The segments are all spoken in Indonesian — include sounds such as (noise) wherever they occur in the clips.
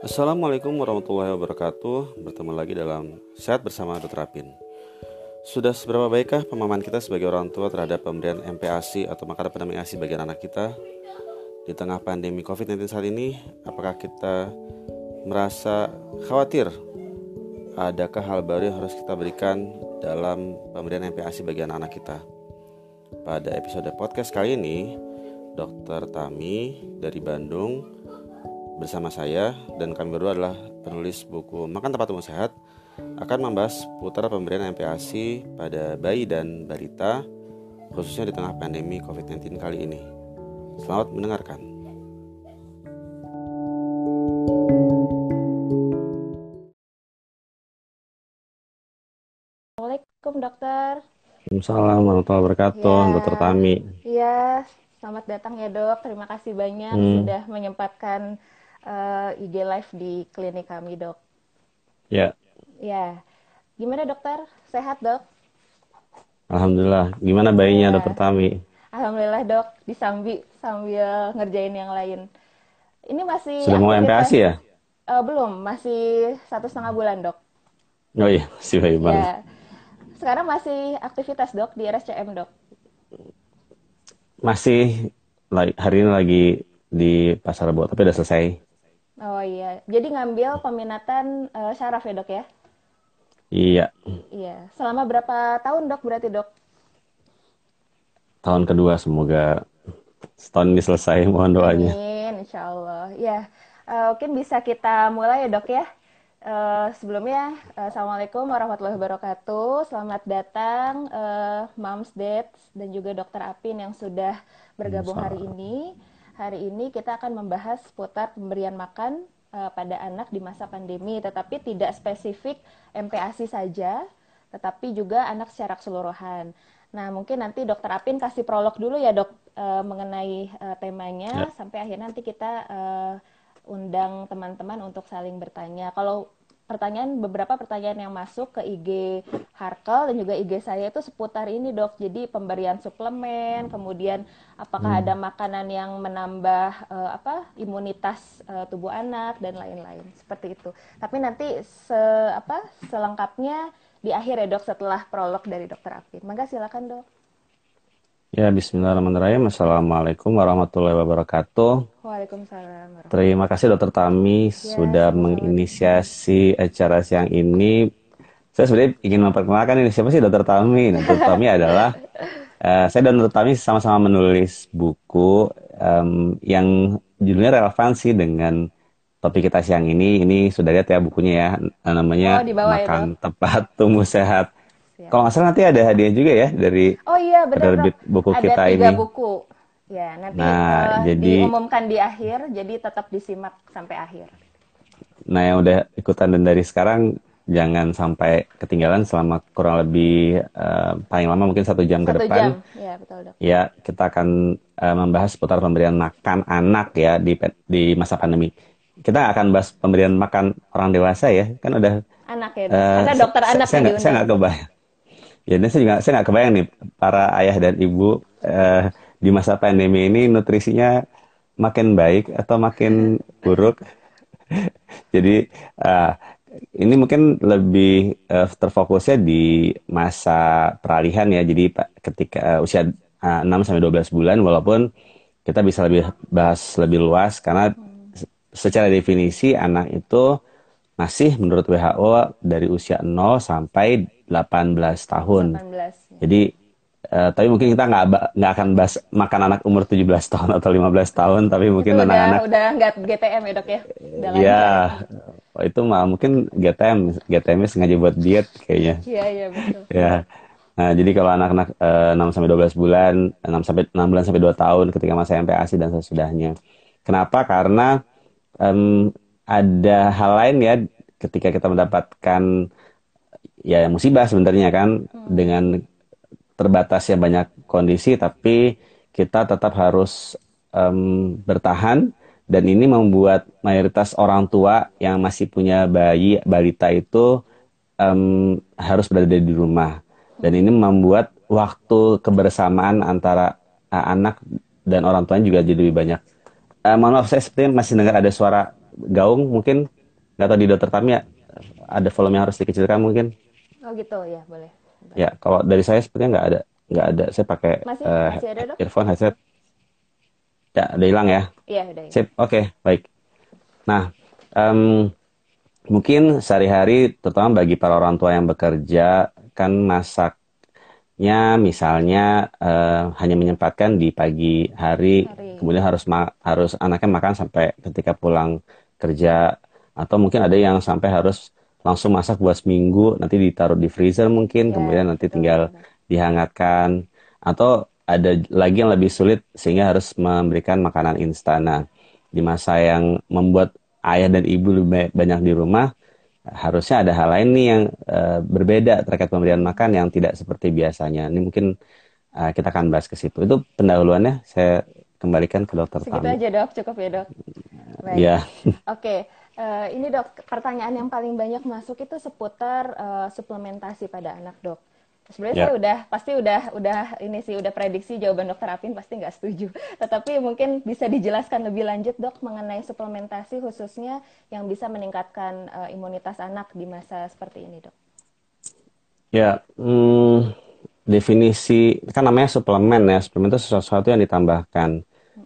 Assalamualaikum warahmatullahi wabarakatuh Bertemu lagi dalam Sehat Bersama Dr. Apin Sudah seberapa baikkah pemahaman kita sebagai orang tua terhadap pemberian MPASI atau makanan pendamping ASI bagi anak kita Di tengah pandemi COVID-19 saat ini Apakah kita merasa khawatir Adakah hal baru yang harus kita berikan dalam pemberian MPASI bagi anak-anak kita Pada episode podcast kali ini Dr. Tami dari Bandung bersama saya dan kami berdua adalah penulis buku Makan Tempat Tumbuh Sehat akan membahas putar pemberian MPASI pada bayi dan balita khususnya di tengah pandemi COVID-19 kali ini. Selamat mendengarkan. Assalamualaikum dokter. Assalamualaikum warahmatullahi wabarakatuh, ya. dokter Tami. Iya, selamat datang ya dok. Terima kasih banyak hmm. sudah menyempatkan uh, eh, IG live di klinik kami, dok. Ya. Ya. Gimana dokter? Sehat, dok? Alhamdulillah. Gimana bayinya, ya. dokter Tami? Alhamdulillah, dok. Disambi sambil ngerjain yang lain. Ini masih... Sudah mau MPASI ya? Uh, belum. Masih satu setengah bulan, dok. Oh iya, masih bayi ya. banget. Sekarang masih aktivitas, dok, di RSCM, dok? Masih. Hari ini lagi di Pasar Rebo, tapi udah selesai. Oh iya, jadi ngambil peminatan uh, syaraf ya dok ya? Iya. Iya. Selama berapa tahun dok berarti dok? Tahun kedua semoga setahun ini selesai mohon doanya. Amin, insya Allah. Ya, uh, mungkin bisa kita mulai ya dok ya. Uh, sebelumnya, uh, Assalamualaikum warahmatullahi wabarakatuh. Selamat datang uh, Moms, Dads, dan juga Dokter Apin yang sudah bergabung hari ini. Hari ini kita akan membahas seputar pemberian makan uh, pada anak di masa pandemi, tetapi tidak spesifik MPASI saja, tetapi juga anak secara keseluruhan. Nah, mungkin nanti Dokter Apin kasih prolog dulu ya, Dok, uh, mengenai uh, temanya, ya. sampai akhirnya nanti kita uh, undang teman-teman untuk saling bertanya. Kalau pertanyaan beberapa pertanyaan yang masuk ke IG Harkel dan juga IG saya itu seputar ini dok. Jadi pemberian suplemen, kemudian apakah hmm. ada makanan yang menambah uh, apa imunitas uh, tubuh anak dan lain-lain seperti itu. Tapi nanti se apa selengkapnya di akhir ya dok setelah prolog dari dokter Apin. Maka silakan dok. Ya, Bismillahirrahmanirrahim. Assalamualaikum warahmatullahi wabarakatuh. Waalaikumsalam. Terima kasih Dokter Tami ya, sudah menginisiasi acara siang ini. Saya sebenarnya ingin memperkenalkan ini siapa sih Dokter Tami. Nah, Dokter Tami (laughs) adalah uh, saya dan Dokter Tami sama-sama menulis buku um, yang judulnya relevansi dengan topik kita siang ini. Ini sudah lihat ya bukunya ya, namanya oh, Makan itu. Tepat Tumbuh Sehat kalau nggak salah nanti ada hadiah juga ya dari Oh iya benar. Penerbit buku ada kita tiga ini. buku. Ya nanti nah, uh, jadi, diumumkan di akhir, jadi tetap disimak sampai akhir. Nah yang udah ikutan dan dari sekarang jangan sampai ketinggalan selama kurang lebih uh, paling lama mungkin satu jam satu ke depan. Jam. Ya betul dok. Ya kita akan uh, membahas seputar pemberian makan anak ya di di masa pandemi. Kita akan bahas pemberian makan orang dewasa ya kan udah. Anak ya. Dok. Uh, Karena dokter anak saya, yang saya nggak kebayang ya saya juga saya nggak kebayang nih para ayah dan ibu eh, di masa pandemi ini nutrisinya makin baik atau makin buruk. (laughs) Jadi uh, ini mungkin lebih uh, terfokusnya di masa peralihan ya. Jadi ketika uh, usia uh, 6 sampai 12 bulan walaupun kita bisa lebih bahas lebih luas karena secara definisi anak itu masih menurut WHO dari usia 0 sampai 18 tahun. 18. Ya. Jadi uh, tapi mungkin kita nggak nggak akan bahas makan anak umur 17 (laughs) tahun atau 15 tahun, tapi mungkin anak-anak udah nggak GTM ya dok ya? Iya, oh, itu mah mungkin GTM, GTM sengaja buat diet kayaknya. Iya iya betul. Ya. Nah, jadi kalau anak-anak uh, 6 sampai 12 bulan, 6 sampai 6 bulan sampai 2 tahun ketika masa MPASI dan sesudahnya. Kenapa? Karena um, ada hal lain ya ketika kita mendapatkan ya musibah sebenarnya kan hmm. dengan terbatasnya banyak kondisi tapi kita tetap harus um, bertahan dan ini membuat mayoritas orang tua yang masih punya bayi balita itu um, harus berada di rumah dan ini membuat waktu kebersamaan antara uh, anak dan orang tuanya juga jadi lebih banyak. Uh, mohon maaf saya sepertinya masih dengar ada suara gaung mungkin nggak tahu di dokter Tami ya ada volume yang harus dikecilkan mungkin. Oh gitu ya boleh. Ya kalau dari saya sepertinya nggak ada nggak ada. Saya pakai Masih, uh, masih ada dok? earphone headset. Ya udah hilang ya. Iya udah. Sip, oke baik. Nah um, mungkin sehari-hari terutama bagi para orang tua yang bekerja kan masaknya misalnya uh, hanya menyempatkan di pagi hari, Hari. kemudian harus ma- harus anaknya makan sampai ketika pulang kerja atau mungkin ada yang sampai harus langsung masak buat seminggu nanti ditaruh di freezer mungkin Ya, kemudian nanti betul, tinggal dihangatkan atau ada lagi yang lebih sulit sehingga harus memberikan makanan instan. Nah, di masa yang membuat ayah dan ibu lebih ba- banyak di rumah, harusnya ada hal lain nih yang eh, berbeda terkait pemberian makan yang tidak seperti biasanya. Ini mungkin eh, kita akan bahas ke situ. Itu pendahuluannya saya kembalikan ke dokter Segitu Tami. aja dok, cukup ya dok. Baik. Ya, (laughs) Oke, eh, ini dok, pertanyaan yang paling banyak masuk itu seputar eh, suplementasi pada anak dok. Sebenarnya Ya. saya udah pasti udah udah ini sih udah prediksi jawaban dokter Apin pasti nggak setuju. (laughs) Tetapi mungkin bisa dijelaskan lebih lanjut dok mengenai suplementasi khususnya yang bisa meningkatkan eh, imunitas anak di masa seperti ini dok. ya. hmm, definisi kan namanya suplemen ya. Suplemen itu sesuatu yang ditambahkan.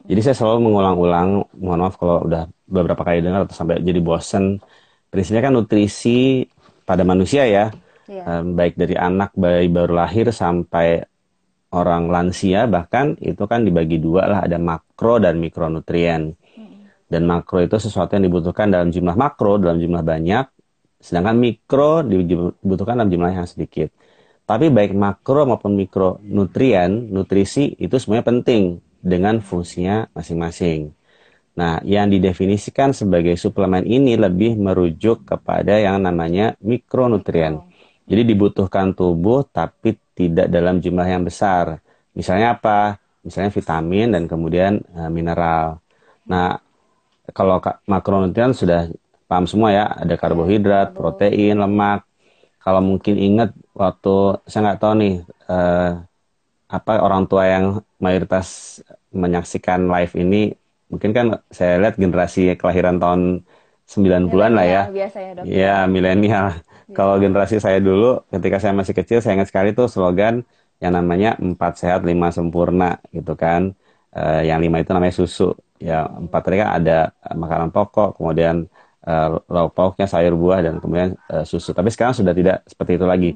Jadi saya selalu mengulang-ulang, mohon maaf kalau udah beberapa kali dengar atau sampai jadi bosen. Prinsipnya kan nutrisi pada manusia ya, Iya. Em, baik dari anak bayi baru lahir sampai orang lansia bahkan itu kan dibagi dua lah ada makro dan mikronutrien. Dan makro itu sesuatu yang dibutuhkan dalam jumlah makro dalam jumlah banyak, sedangkan mikro dibutuhkan dalam jumlah yang sedikit. Tapi baik makro maupun mikronutrien, nutrisi itu semuanya penting dengan fungsinya masing-masing. Nah, yang didefinisikan sebagai suplemen ini lebih merujuk kepada yang namanya mikronutrien. Jadi dibutuhkan tubuh tapi tidak dalam jumlah yang besar. Misalnya apa? Misalnya vitamin dan kemudian eh, mineral. Nah, kalau ka- makronutrien sudah paham semua ya, ada karbohidrat, karbo. protein, lemak. Kalau mungkin ingat waktu saya nggak tahu nih eh, apa orang tua yang mayoritas menyaksikan live ini, mungkin kan saya lihat generasi kelahiran tahun 90-an lah ya. Biasanya dok. Iya, milenial. Kalau generasi saya dulu, ketika saya masih kecil, saya ingat sekali tuh slogan yang namanya empat sehat lima sempurna gitu kan. Eh, yang lima itu namanya susu. Ya empat tadi kan ada eh, makanan pokok, kemudian eh, lauk pauknya sayur buah dan kemudian eh, susu. Tapi sekarang sudah tidak seperti itu lagi.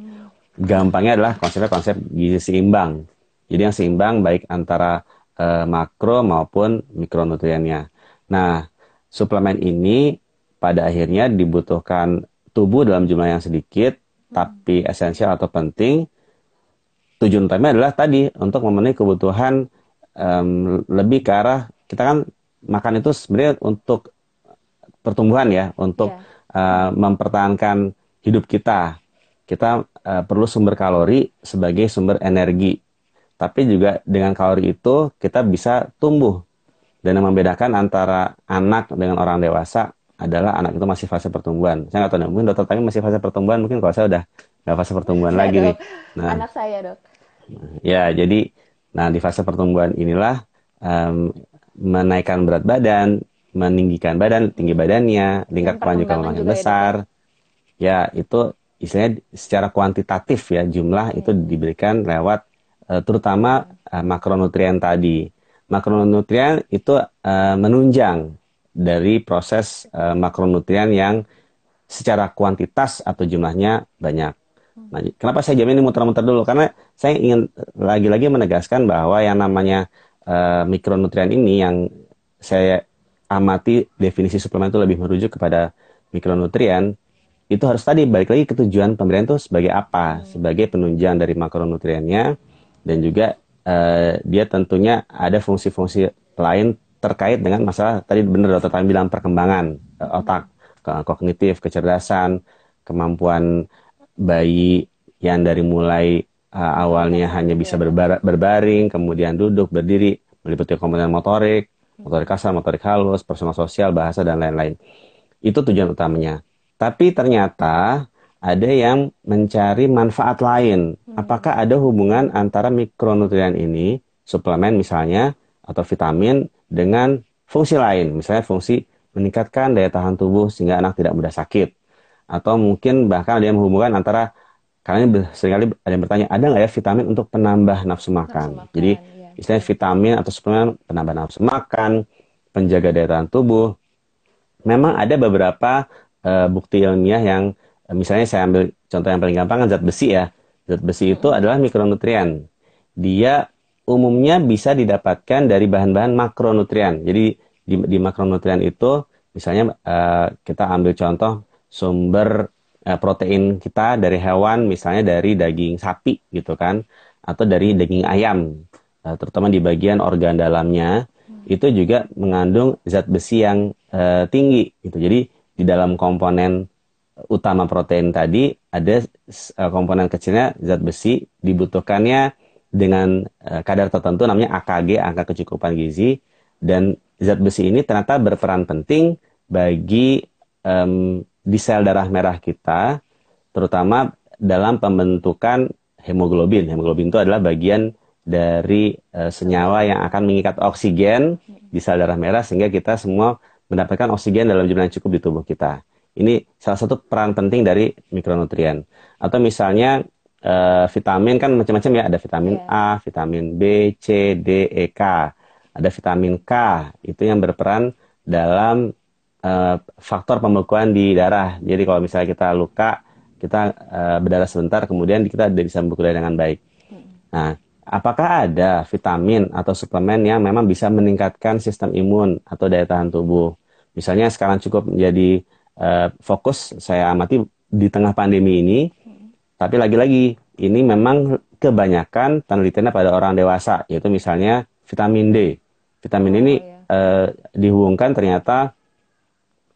Gampangnya adalah konsepnya konsep gizi seimbang. Jadi yang seimbang baik antara eh, makro maupun mikronutriennya. Nah, suplemen ini pada akhirnya dibutuhkan tubuh dalam jumlah yang sedikit, tapi esensial atau penting. Tujuan utamanya adalah tadi untuk memenuhi kebutuhan em, lebih ke arah kita kan makan itu sebenarnya untuk pertumbuhan ya, untuk eh, mempertahankan hidup kita. Kita eh, perlu sumber kalori sebagai sumber energi. Tapi juga dengan kalori itu kita bisa tumbuh. Dan yang membedakan antara anak dengan orang dewasa adalah anak itu masih fase pertumbuhan. Saya nggak tahu, nih, mungkin dokter Tami masih fase pertumbuhan, mungkin kalau saya udah nggak fase pertumbuhan Saya, lagi nih. dok. Nah, Anak saya dok. ya jadi, nah di fase pertumbuhan inilah em, menaikkan berat badan, meninggikan badan, tinggi badannya, tingkat kelanjutan makin juga ya, besar. Ya itu istilahnya secara kuantitatif ya jumlah itu diberikan lewat terutama eh, makronutrien tadi. Makronutrien itu eh, menunjang dari proses eh, makronutrien yang secara kuantitas atau jumlahnya banyak. Nah, kenapa saya jamin ini muter-muter dulu? Karena saya ingin lagi-lagi menegaskan bahwa yang namanya eh, mikronutrien ini yang saya amati definisi suplemen itu lebih merujuk kepada mikronutrien itu harus tadi balik lagi ke tujuan pemberian itu sebagai apa? Sebagai penunjang dari makronutriennya dan juga eh, dia tentunya ada fungsi-fungsi lain terkait dengan masalah tadi benar dokter Tami bilang perkembangan eh, otak, ke- kognitif, kecerdasan, kemampuan bayi yang dari mulai eh, awalnya hanya bisa berbar- berbaring, kemudian duduk, berdiri, meliputi komponen motorik, motorik kasar, motorik halus, personal sosial, bahasa dan lain-lain. Itu tujuan utamanya. Tapi ternyata ada yang mencari manfaat lain. Apakah ada hubungan antara mikronutrien ini, suplemen misalnya, atau vitamin, dengan fungsi lain, misalnya fungsi meningkatkan daya tahan tubuh sehingga anak tidak mudah sakit. Atau mungkin bahkan ada yang menghubungkan antara karena sering kali ada yang bertanya, ada nggak ya vitamin untuk penambah nafsu makan? Nafsu makan Jadi ya. istilahnya vitamin atau suplemen penambah nafsu makan, penjaga daya tahan tubuh. Memang ada beberapa uh, bukti ilmiah yang misalnya saya ambil contoh yang paling gampang kan zat besi ya. Zat besi itu adalah mikronutrien. Dia umumnya bisa didapatkan dari bahan-bahan makronutrien. Jadi di, di makronutrien itu misalnya uh, kita ambil contoh sumber uh, protein kita dari hewan misalnya dari daging sapi gitu kan atau dari daging ayam uh, terutama di bagian organ dalamnya hmm. itu juga mengandung zat besi yang uh, tinggi gitu jadi di dalam komponen utama protein tadi ada uh, komponen kecilnya zat besi dibutuhkannya dengan uh, kadar tertentu namanya AKG angka kecukupan gizi dan zat besi ini ternyata berperan penting bagi um, di sel darah merah kita, terutama dalam pembentukan hemoglobin. Hemoglobin itu adalah bagian dari uh, senyawa yang akan mengikat oksigen di sel darah merah sehingga kita semua mendapatkan oksigen dalam jumlah yang cukup di tubuh kita. Ini salah satu peran penting dari mikronutrien. Atau misalnya uh, vitamin kan macam-macam ya, ada vitamin yeah. A, vitamin B, C, D, E, K. Ada vitamin K, itu yang berperan dalam uh, faktor pembekuan di darah. Jadi kalau misalnya kita luka, kita uh, berdarah sebentar, kemudian kita bisa membeku darah dengan baik. Nah, apakah ada vitamin atau suplemen yang memang bisa meningkatkan sistem imun atau daya tahan tubuh? Misalnya sekarang cukup menjadi uh, fokus saya amati di tengah pandemi ini, tapi lagi-lagi ini memang kebanyakan penelitiannya pada orang dewasa, yaitu misalnya vitamin D. Vitamin ini oh, iya. uh, dihubungkan ternyata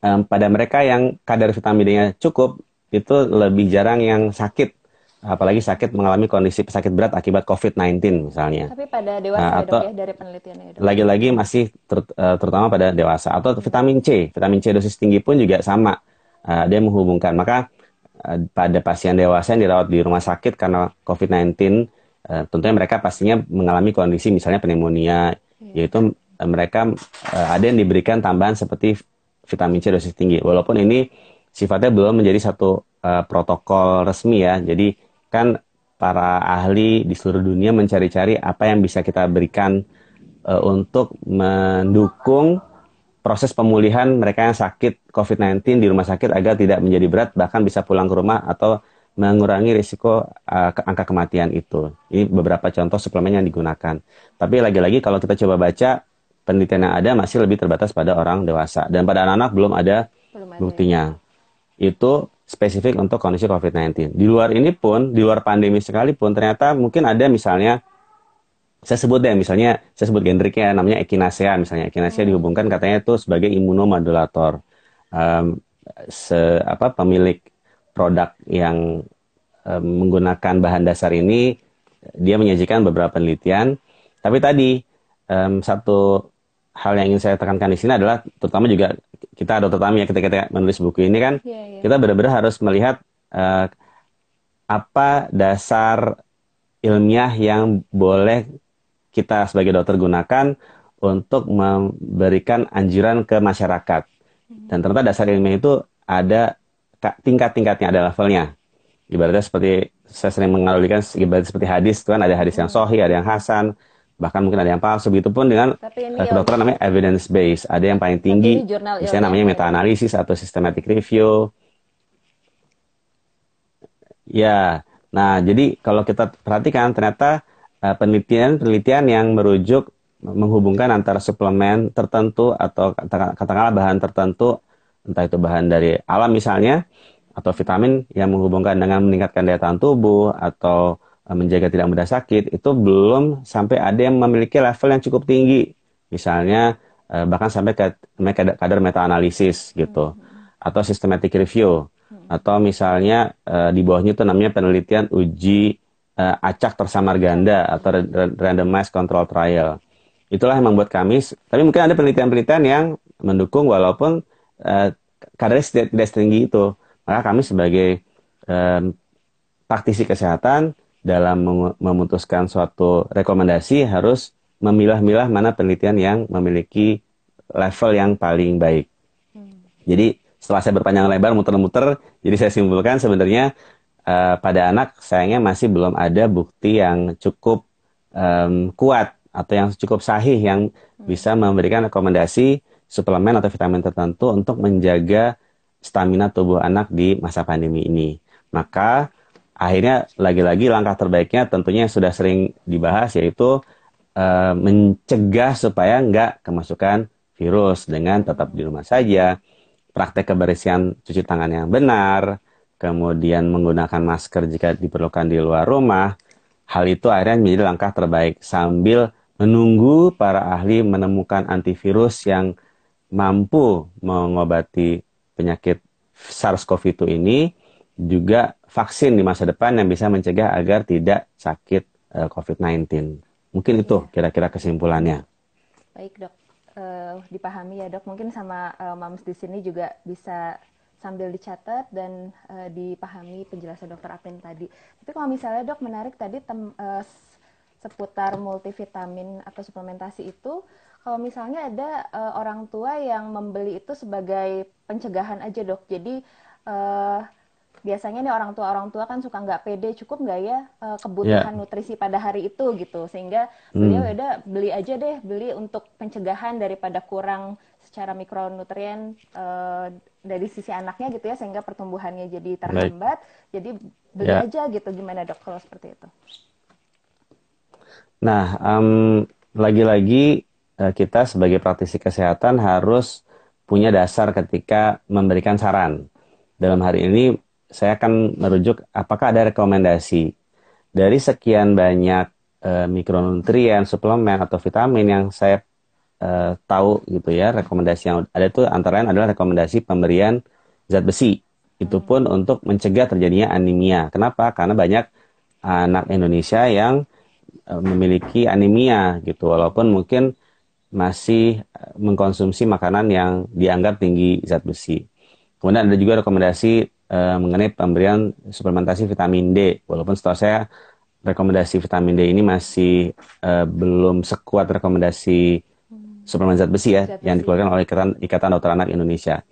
um, pada mereka yang kadar vitamin D-nya cukup itu lebih jarang yang sakit apalagi sakit mengalami kondisi sakit berat akibat COVID-19 misalnya. Tapi pada dewasa nah, atau ya dari penelitiannya. Ya, Lagi-lagi masih ter, uh, terutama pada dewasa atau vitamin C, vitamin C dosis tinggi pun juga sama uh, dia menghubungkan. Maka uh, pada pasien dewasa yang dirawat di rumah sakit karena COVID-19 uh, tentunya mereka pastinya mengalami kondisi misalnya pneumonia, yeah. yaitu uh, mereka uh, ada yang diberikan tambahan seperti vitamin C dosis tinggi. Walaupun ini sifatnya belum menjadi satu uh, protokol resmi ya. Jadi kan para ahli di seluruh dunia mencari-cari apa yang bisa kita berikan uh, untuk mendukung proses pemulihan mereka yang sakit COVID-19 di rumah sakit agar tidak menjadi berat bahkan bisa pulang ke rumah atau mengurangi risiko uh, angka kematian itu. Ini beberapa contoh suplemen yang digunakan. Tapi lagi-lagi kalau kita coba baca penelitian yang ada masih lebih terbatas pada orang dewasa dan pada anak-anak belum ada belum ada. buktinya. Itu spesifik untuk kondisi COVID-19. Di luar ini pun, di luar pandemi sekalipun, ternyata mungkin ada misalnya, saya sebut deh, misalnya, saya sebut generiknya namanya echinacea, misalnya echinacea hmm. dihubungkan katanya itu sebagai imunomodulator. Um, se, apa, pemilik produk yang um, menggunakan bahan dasar ini, dia menyajikan beberapa penelitian, tapi tadi um, satu hal yang ingin saya tekankan di sini adalah terutama juga kita ada terutama ya ketika kita menulis buku ini kan yeah, yeah. kita benar-benar harus melihat uh, apa dasar ilmiah yang boleh kita sebagai dokter gunakan untuk memberikan anjuran ke masyarakat hmm. dan ternyata dasar ilmiah itu ada tingkat-tingkatnya ada levelnya ibaratnya seperti saya sering mengalulikan ibaratnya seperti hadis itu kan ada hadis yang sohi ada yang hasan bahkan mungkin ada yang palsu begitu pun dengan uh, kedokteran namanya evidence based. Ada yang paling tinggi misalnya namanya meta analisis atau systematic review. Ya nah jadi kalau kita perhatikan ternyata uh, penelitian penelitian yang merujuk menghubungkan antara suplemen tertentu atau katakanlah bahan tertentu entah itu bahan dari alam misalnya atau vitamin yang menghubungkan dengan meningkatkan daya tahan tubuh atau Eh, menjaga tidak mudah sakit itu belum sampai ada yang memiliki level yang cukup tinggi misalnya eh, bahkan sampai ke kadar meta analisis gitu hmm. atau systematic review hmm. atau misalnya eh, di bawahnya itu namanya penelitian uji acak tersamar ganda atau randomized control trial itulah yang membuat kami tapi mungkin ada penelitian-penelitian yang mendukung walaupun kadarnya tidak setinggi itu maka kami sebagai praktisi kesehatan dalam memutuskan suatu rekomendasi harus memilah-milah mana penelitian yang memiliki level yang paling baik. Jadi setelah saya berpanjang lebar muter-muter, jadi saya simpulkan sebenarnya uh, pada anak sayangnya masih belum ada bukti yang cukup um, kuat atau yang cukup sahih yang bisa memberikan rekomendasi suplemen atau vitamin tertentu untuk menjaga stamina tubuh anak di masa pandemi ini. Maka akhirnya lagi-lagi langkah terbaiknya tentunya sudah sering dibahas yaitu uh, mencegah supaya nggak kemasukan virus dengan tetap di rumah saja, praktek kebersihan cuci tangan yang benar, kemudian menggunakan masker jika diperlukan di luar rumah. Hal itu akhirnya menjadi langkah terbaik sambil menunggu para ahli menemukan antivirus yang mampu mengobati penyakit SARS-CoV-2 ini, juga vaksin di masa depan yang bisa mencegah agar tidak sakit uh, eh, COVID-19. Mungkin itu iya. kira-kira kesimpulannya. Baik dok, uh, dipahami ya dok. Mungkin sama uh, Mams di sini juga bisa sambil dicatat dan uh, dipahami penjelasan dokter Apin tadi. Tapi kalau misalnya dok menarik tadi tem, uh, seputar multivitamin atau suplementasi itu kalau misalnya ada uh, orang tua yang membeli itu sebagai pencegahan aja dok jadi uh, biasanya nih orang tua orang tua kan suka nggak pede cukup nggak ya uh, kebutuhan yeah. nutrisi pada hari itu gitu sehingga beliau hmm. udah beli aja deh beli untuk pencegahan daripada kurang secara mikronutrien uh, dari sisi anaknya gitu ya sehingga pertumbuhannya jadi terhambat jadi beli yeah. aja gitu gimana dok kalau seperti itu Nah, um, lagi-lagi uh, kita sebagai praktisi kesehatan harus punya dasar ketika memberikan saran. Dalam hari ini saya akan merujuk apakah ada rekomendasi dari sekian banyak uh, mikronutrien, suplemen atau vitamin yang saya uh, tahu gitu ya. Rekomendasi yang ada itu antara lain adalah rekomendasi pemberian zat besi. Itu pun untuk mencegah terjadinya anemia. Kenapa? Karena banyak anak Indonesia yang Eh, memiliki anemia gitu walaupun mungkin masih mengkonsumsi makanan yang dianggap tinggi zat besi. Kemudian ada juga rekomendasi uh, mengenai pemberian suplementasi vitamin D. Walaupun setahu saya rekomendasi vitamin D ini masih uh, belum sekuat rekomendasi hmm. suplemen zat besi ya zat besi. yang dikeluarkan oleh Ikatan, Ikatan Dokter Anak Indonesia.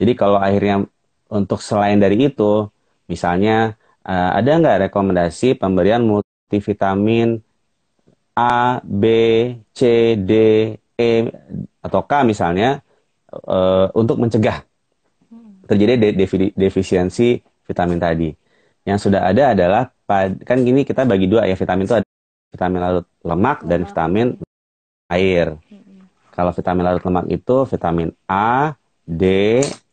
Jadi kalau akhirnya untuk selain dari itu, misalnya uh, ada nggak rekomendasi pemberian multivitamin A, B, C, D, E atau K misalnya uh, untuk mencegah terjadi de defisiensi vitamin tadi. Yang sudah ada adalah kan gini kita bagi dua ya vitamin itu ada vitamin larut lemak dan vitamin air. Kalau vitamin larut lemak itu vitamin A, D,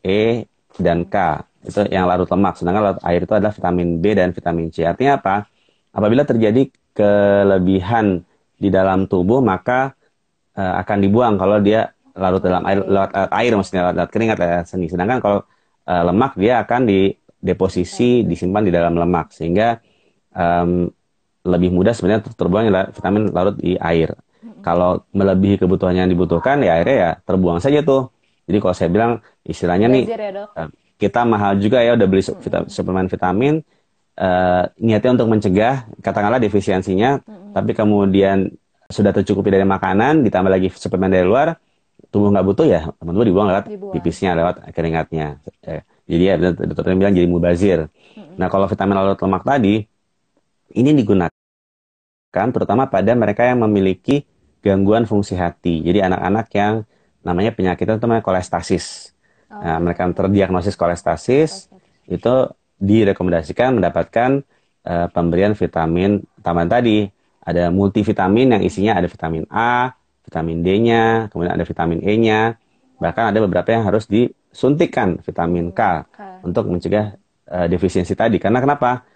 E, dan K. Itu yang larut lemak. Sedangkan larut air itu adalah vitamin B dan vitamin C. Artinya apa? Apabila terjadi kelebihan di dalam tubuh maka uh, akan dibuang kalau dia larut dalam air lewat, lewat air maksudnya lewat keringat lewat seni. Sedangkan kalau uh, lemak dia akan di deposisi disimpan di dalam lemak. Sehingga um, lebih mudah sebenarnya terbuang vitamin larut di air. Kalau melebihi kebutuhan yang dibutuhkan ya airnya ya terbuang saja tuh. Jadi kalau saya bilang istilahnya nih ya, kita mahal juga ya udah beli suplemen vitamin uh, niatnya untuk mencegah katakanlah defisiensinya, tapi kemudian sudah tercukupi dari makanan, ditambah lagi suplemen dari luar, tubuh nggak butuh ya teman-teman dibuang lewat dibuang. pipisnya, lewat keringatnya. Eh, jadi ya dokternya bilang jadi mubazir. Mm-hmm. Nah kalau vitamin larut lemak tadi ini digunakan terutama pada mereka yang memiliki gangguan fungsi hati. Jadi anak-anak yang namanya penyakit itu namanya kolestasis. Oh. Nah, mereka terdiagnosis kolestasis itu direkomendasikan mendapatkan uh, pemberian vitamin tambahan tadi. Ada multivitamin yang isinya ada vitamin A, vitamin D-nya, kemudian ada vitamin E-nya. Bahkan ada beberapa yang harus disuntikkan vitamin K okay. untuk mencegah uh, defisiensi tadi. Karena kenapa?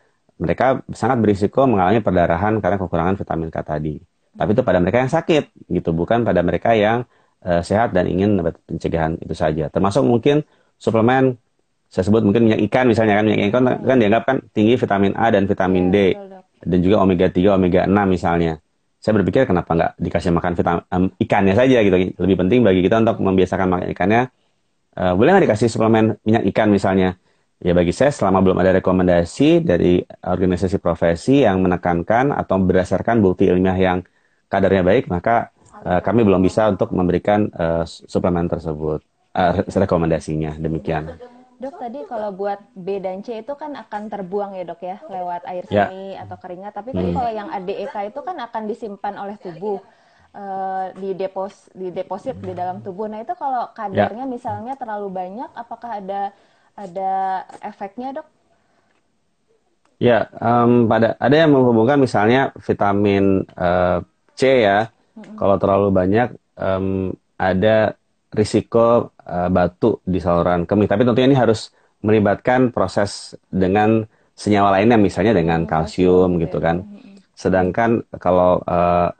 Mereka sangat berisiko mengalami perdarahan karena kekurangan vitamin K tadi. Tapi itu pada mereka yang sakit, gitu, bukan pada mereka yang uh, sehat dan ingin pencegahan itu saja. Termasuk mungkin suplemen saya sebut mungkin minyak ikan misalnya kan minyak ikan kan dianggap kan tinggi vitamin A dan vitamin D iya, dan juga omega 3 omega 6 misalnya saya berpikir kenapa nggak dikasih makan vitamin um, ikannya saja gitu. Lebih penting bagi kita untuk membiasakan makan ikannya. Uh, boleh nggak dikasih suplemen minyak ikan misalnya? Ya bagi saya selama belum ada rekomendasi dari organisasi profesi yang menekankan atau berdasarkan bukti ilmiah yang kadarnya baik maka uh, kami belum bisa untuk memberikan uh, suplemen tersebut uh, rekomendasinya. Demikian. Dok tadi kalau buat B dan C itu kan akan terbuang ya dok ya lewat air ya. seni ya. atau keringat. Tapi kan hmm. kalau yang ADEK itu kan akan disimpan oleh tubuh uh, di depos di deposit di dalam tubuh. Nah itu kalau kadarnya ya. misalnya terlalu banyak, apakah ada ada efeknya dok? Ya, um, pada ada yang menghubungkan misalnya vitamin uh, C ya. Hmm. Kalau terlalu banyak um, ada risiko uh, batu di saluran kemih. Tapi tentunya ini harus melibatkan proses dengan senyawa lainnya, misalnya dengan kalsium gitu kan. Sedangkan kalau uh,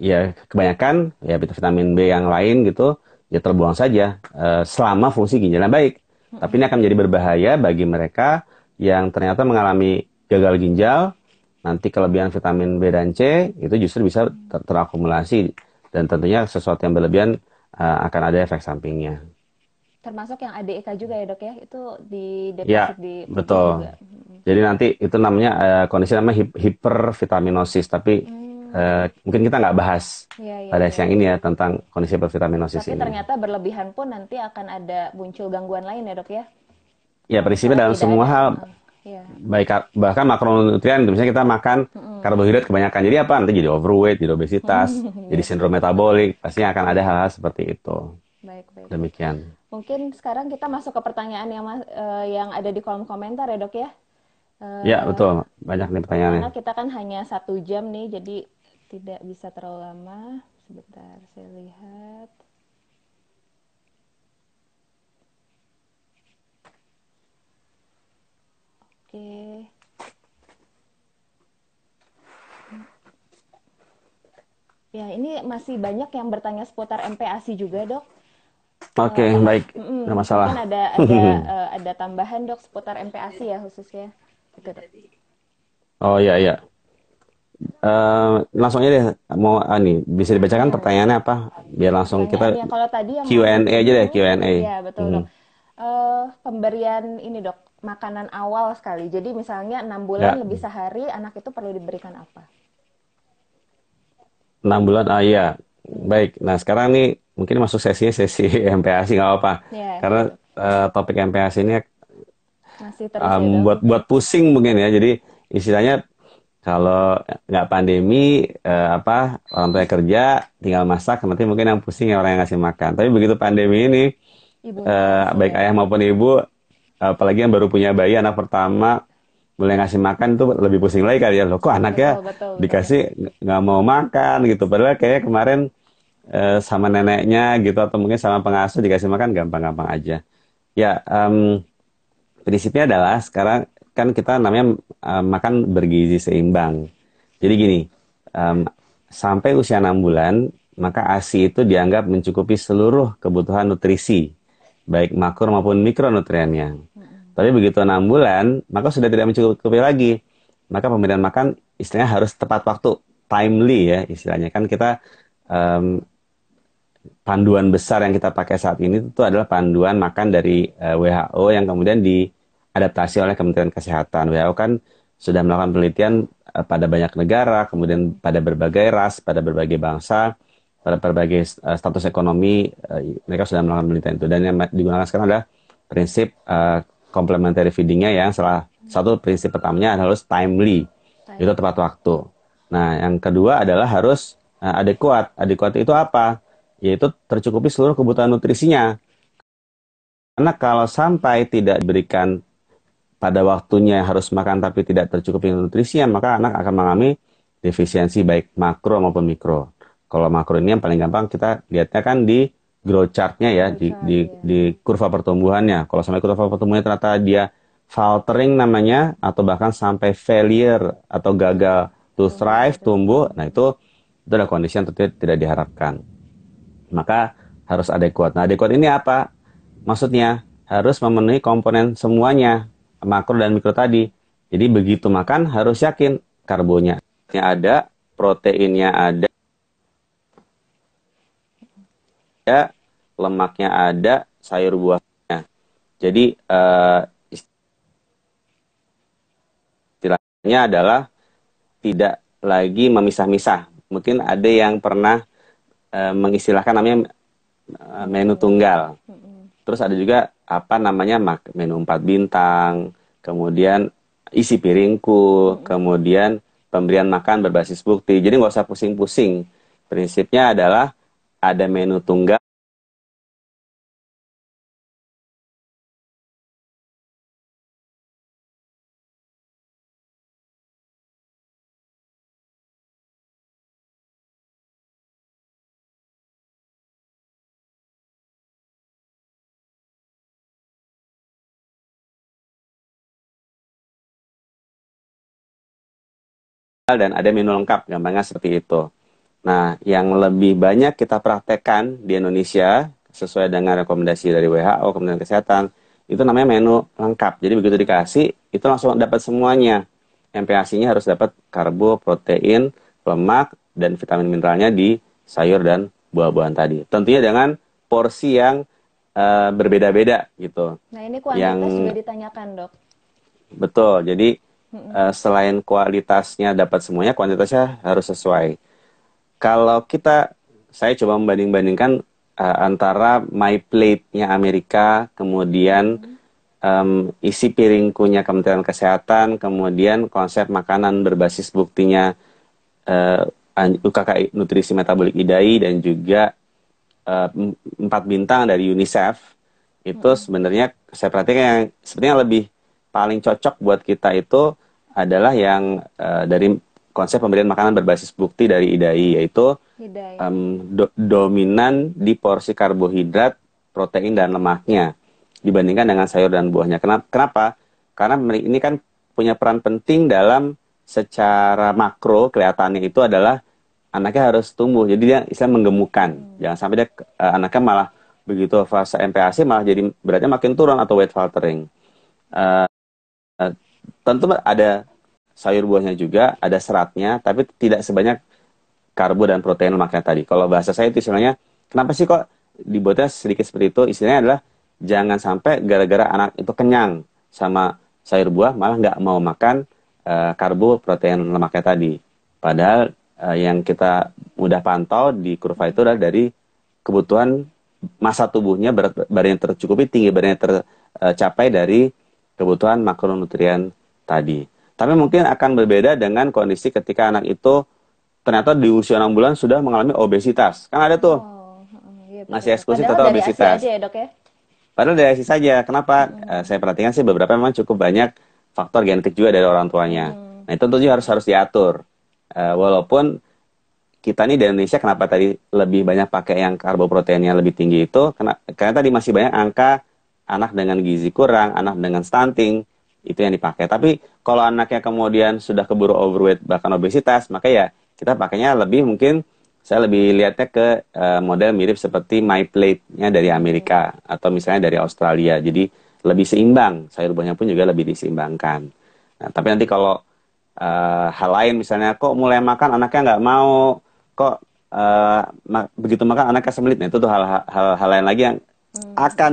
ya kebanyakan ya vitamin B yang lain gitu ya terbuang saja uh, selama fungsi ginjalnya baik. Tapi ini akan menjadi berbahaya bagi mereka yang ternyata mengalami gagal ginjal. Nanti kelebihan vitamin B dan C itu justru bisa ter terakumulasi dan tentunya sesuatu yang berlebihan uh, akan ada efek sampingnya. Termasuk yang ADEK juga ya dok ya, itu di deposit ya, di betul. Juga. Jadi nanti itu namanya uh, kondisi namanya hipervitaminosis, tapi hmm. uh, mungkin kita nggak bahas ya, ya, pada ya. siang ini ya tentang kondisi hipervitaminosis tapi ini. Tapi ternyata berlebihan pun nanti akan ada muncul gangguan lain ya dok ya? Ya prinsipnya dalam semua ada. hal, ya. baik bahkan makronutrien, misalnya kita makan hmm. karbohidrat kebanyakan, jadi apa? Nanti jadi overweight, jadi obesitas, (laughs) jadi sindrom metabolik, pastinya akan ada hal-hal seperti itu. Baik, baik. Demikian. Mungkin sekarang kita masuk ke pertanyaan yang uh, yang ada di kolom komentar ya dok ya. Uh, ya betul, banyak nih pertanyaannya. Karena kita kan hanya satu jam nih, jadi tidak bisa terlalu lama. Sebentar, saya lihat. Oke. Ya, ini masih banyak yang bertanya seputar MPASI juga, dok. Oke, okay, uh, baik. Mm, Tidak masalah. Mungkin ada ada uh, (laughs) ada tambahan dok seputar MPASI ya khususnya. Gitu, dok. Oh iya iya. Uh, langsung aja deh mau ah, nih bisa dibacakan ya. pertanyaannya apa biar langsung kita kalau tadi yang Q&A aja deh Q&A. Iya betul hmm. dok. Uh, pemberian ini dok makanan awal sekali. Jadi misalnya enam bulan ya. lebih sehari anak itu perlu diberikan apa? Enam bulan ah iya baik. Nah sekarang nih mungkin masuk sesinya sesi MPASI (laughs) nggak apa-apa. Yeah. karena uh, topik MPASI ini masih um, ya, buat buat pusing mungkin ya. Jadi istilahnya kalau nggak pandemi uh, apa orang tua kerja tinggal masak nanti mungkin yang pusing ya orang yang ngasih makan. Tapi begitu pandemi ini ibu uh, baik ayah maupun ibu apalagi yang baru punya bayi anak pertama mulai ngasih makan tuh lebih pusing lagi kali ya. Loh kok anaknya betul, betul, dikasih nggak mau makan gitu. Padahal kayak kemarin Eh, sama neneknya gitu atau mungkin sama pengasuh dikasih makan gampang-gampang aja. Ya, um, prinsipnya adalah sekarang kan kita namanya um, makan bergizi seimbang. Jadi gini, um, sampai usia 6 bulan maka ASI itu dianggap mencukupi seluruh kebutuhan nutrisi, baik makro maupun mikronutriennya. Hmm. Tapi begitu 6 bulan, maka sudah tidak mencukupi lagi. Maka pemberian makan istilahnya harus tepat waktu, timely ya istilahnya. Kan kita um, panduan besar yang kita pakai saat ini itu adalah panduan makan dari uh, eh, WHO yang kemudian diadaptasi oleh Kementerian Kesehatan. WHO kan sudah melakukan penelitian uh, pada banyak negara, kemudian pada berbagai ras, pada berbagai bangsa, pada berbagai uh, status ekonomi, uh, mereka sudah melakukan penelitian itu. Dan yang digunakan sekarang adalah prinsip uh, complementary feedingnya yang salah satu prinsip pertamanya adalah harus timely, Time. itu tepat waktu. Nah, yang kedua adalah harus uh, adekuat. Adekuat itu apa? Yaitu tercukupi seluruh kebutuhan nutrisinya. Karena kalau sampai tidak diberikan pada waktunya harus makan tapi tidak tercukupi nutrisinya, maka anak akan mengalami defisiensi baik makro maupun mikro. Kalau makro ini yang paling gampang kita lihatnya kan di growth chartnya ya, di, di, di kurva pertumbuhannya. Kalau sampai kurva pertumbuhannya ternyata dia faltering namanya, atau bahkan sampai failure atau gagal to thrive, tumbuh, nah itu itu adalah kondisi yang tidak diharapkan maka harus adekuat. Nah, adekuat ini apa? Maksudnya harus memenuhi komponen semuanya, makro dan mikro tadi. Jadi begitu makan harus yakin karbonya ada, proteinnya ada, ya, lemaknya ada, sayur buahnya. Jadi uh, istilahnya adalah tidak lagi memisah-misah. Mungkin ada yang pernah uh, mengistilahkan namanya uh, menu tunggal. Terus ada juga apa namanya menu empat bintang, kemudian isi piringku, kemudian pemberian makan berbasis bukti. Jadi nggak usah pusing-pusing. Prinsipnya adalah ada menu tunggal dan ada menu lengkap, gampangnya seperti itu. Nah, yang lebih banyak kita praktekkan di Indonesia sesuai dengan rekomendasi dari WHO, Kementerian Kesehatan, itu namanya menu lengkap. Jadi begitu dikasih, itu langsung dapat semuanya. MPASI-nya harus dapat karbo, protein, lemak, dan vitamin mineralnya di sayur dan buah-buahan tadi. Tentunya dengan porsi yang uh, berbeda-beda gitu. Nah ini kualitas yang... juga ditanyakan dok. Betul, jadi uh, selain kualitasnya dapat semuanya, kuantitasnya harus sesuai. Kalau kita, saya coba membanding-bandingkan uh, antara My Plate-nya Amerika, kemudian um, isi piringkunya Kementerian Kesehatan, kemudian konsep makanan berbasis buktinya uh, eh, UKK Nutrisi Metabolik IDAI dan juga empat bintang dari UNICEF itu hmm. sebenarnya saya perhatikan yang sebenarnya lebih paling cocok buat kita itu adalah yang uh, dari konsep pemberian makanan berbasis bukti dari IDAI yaitu Um, do dominan di porsi karbohidrat, protein dan lemaknya dibandingkan dengan sayur dan buahnya. Kenapa? Kenapa? Karena ini kan punya peran penting dalam secara makro kelihatannya itu adalah anaknya harus tumbuh. Jadi dia istilah menggemukkan. Hmm. Jangan sampai dia uh, anaknya malah begitu fase MPASI malah jadi beratnya makin turun atau weight faltering. Uh, tentu ada sayur buahnya juga, ada seratnya, tapi tidak sebanyak karbo dan protein lemaknya tadi. Kalau bahasa saya itu istilahnya, kenapa sih kok dibuatnya sedikit seperti itu? Istilahnya adalah jangan sampai gara-gara anak itu kenyang sama sayur buah, malah nggak mau makan uh, karbo, protein lemaknya tadi. Padahal uh, yang kita mudah pantau di kurva itu adalah dari kebutuhan masa tubuhnya berat badannya tercukupi tinggi badannya tercapai dari kebutuhan makronutrien tadi. Tapi mungkin akan berbeda dengan kondisi ketika anak itu ternyata di usia 6 bulan sudah mengalami obesitas. Kan ada tuh. Oh, iya, masih eksklusif atau obesitas. Aja ya, dok, ya? Padahal dari ASI saja. Kenapa? Hmm. Uh, saya perhatikan sih beberapa memang cukup banyak faktor genetik juga dari orang tuanya. Hmm. Nah, itu tentunya harus harus diatur. Uh, walaupun kita nih di Indonesia kenapa tadi lebih banyak pakai yang karboproteinnya lebih tinggi itu karena, karena tadi masih banyak angka anak dengan gizi kurang, anak dengan stunting, itu yang dipakai. Tapi kalau anaknya kemudian sudah keburu overweight bahkan obesitas, maka ya kita pakainya lebih mungkin saya lebih lihatnya ke uh, model mirip seperti My Plate-nya dari Amerika atau misalnya dari Australia. Jadi lebih seimbang, sayur buahnya pun juga lebih diseimbangkan. Nah, tapi nanti kalau uh, hal lain misalnya kok mulai makan anaknya nggak mau, kok uh, ma begitu makan anaknya semelit, nah itu tuh hal-hal lain lagi yang hmm. akan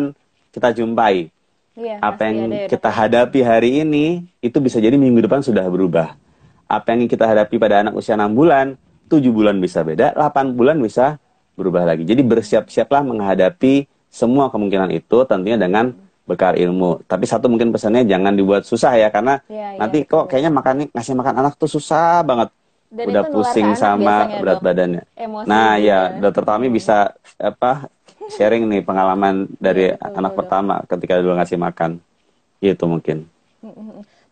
kita jumpai. Iya, apa yang ada, ya, kita hadapi hari ini itu bisa jadi minggu depan sudah berubah. Apa yang kita hadapi pada anak usia 6 bulan, 7 bulan bisa beda, 8 bulan bisa berubah lagi. Jadi bersiap-siaplah menghadapi semua kemungkinan itu tentunya dengan bekal ilmu. Tapi satu mungkin pesannya jangan dibuat susah ya karena ya, nanti ya, kok kayaknya makan ngasih makan anak tuh susah banget. Dan udah pusing sama berat dok. badannya. Emosi nah ya, dokter Tami bisa apa sharing nih pengalaman dari ya, anak dok. pertama ketika dulu ngasih makan. Itu mungkin.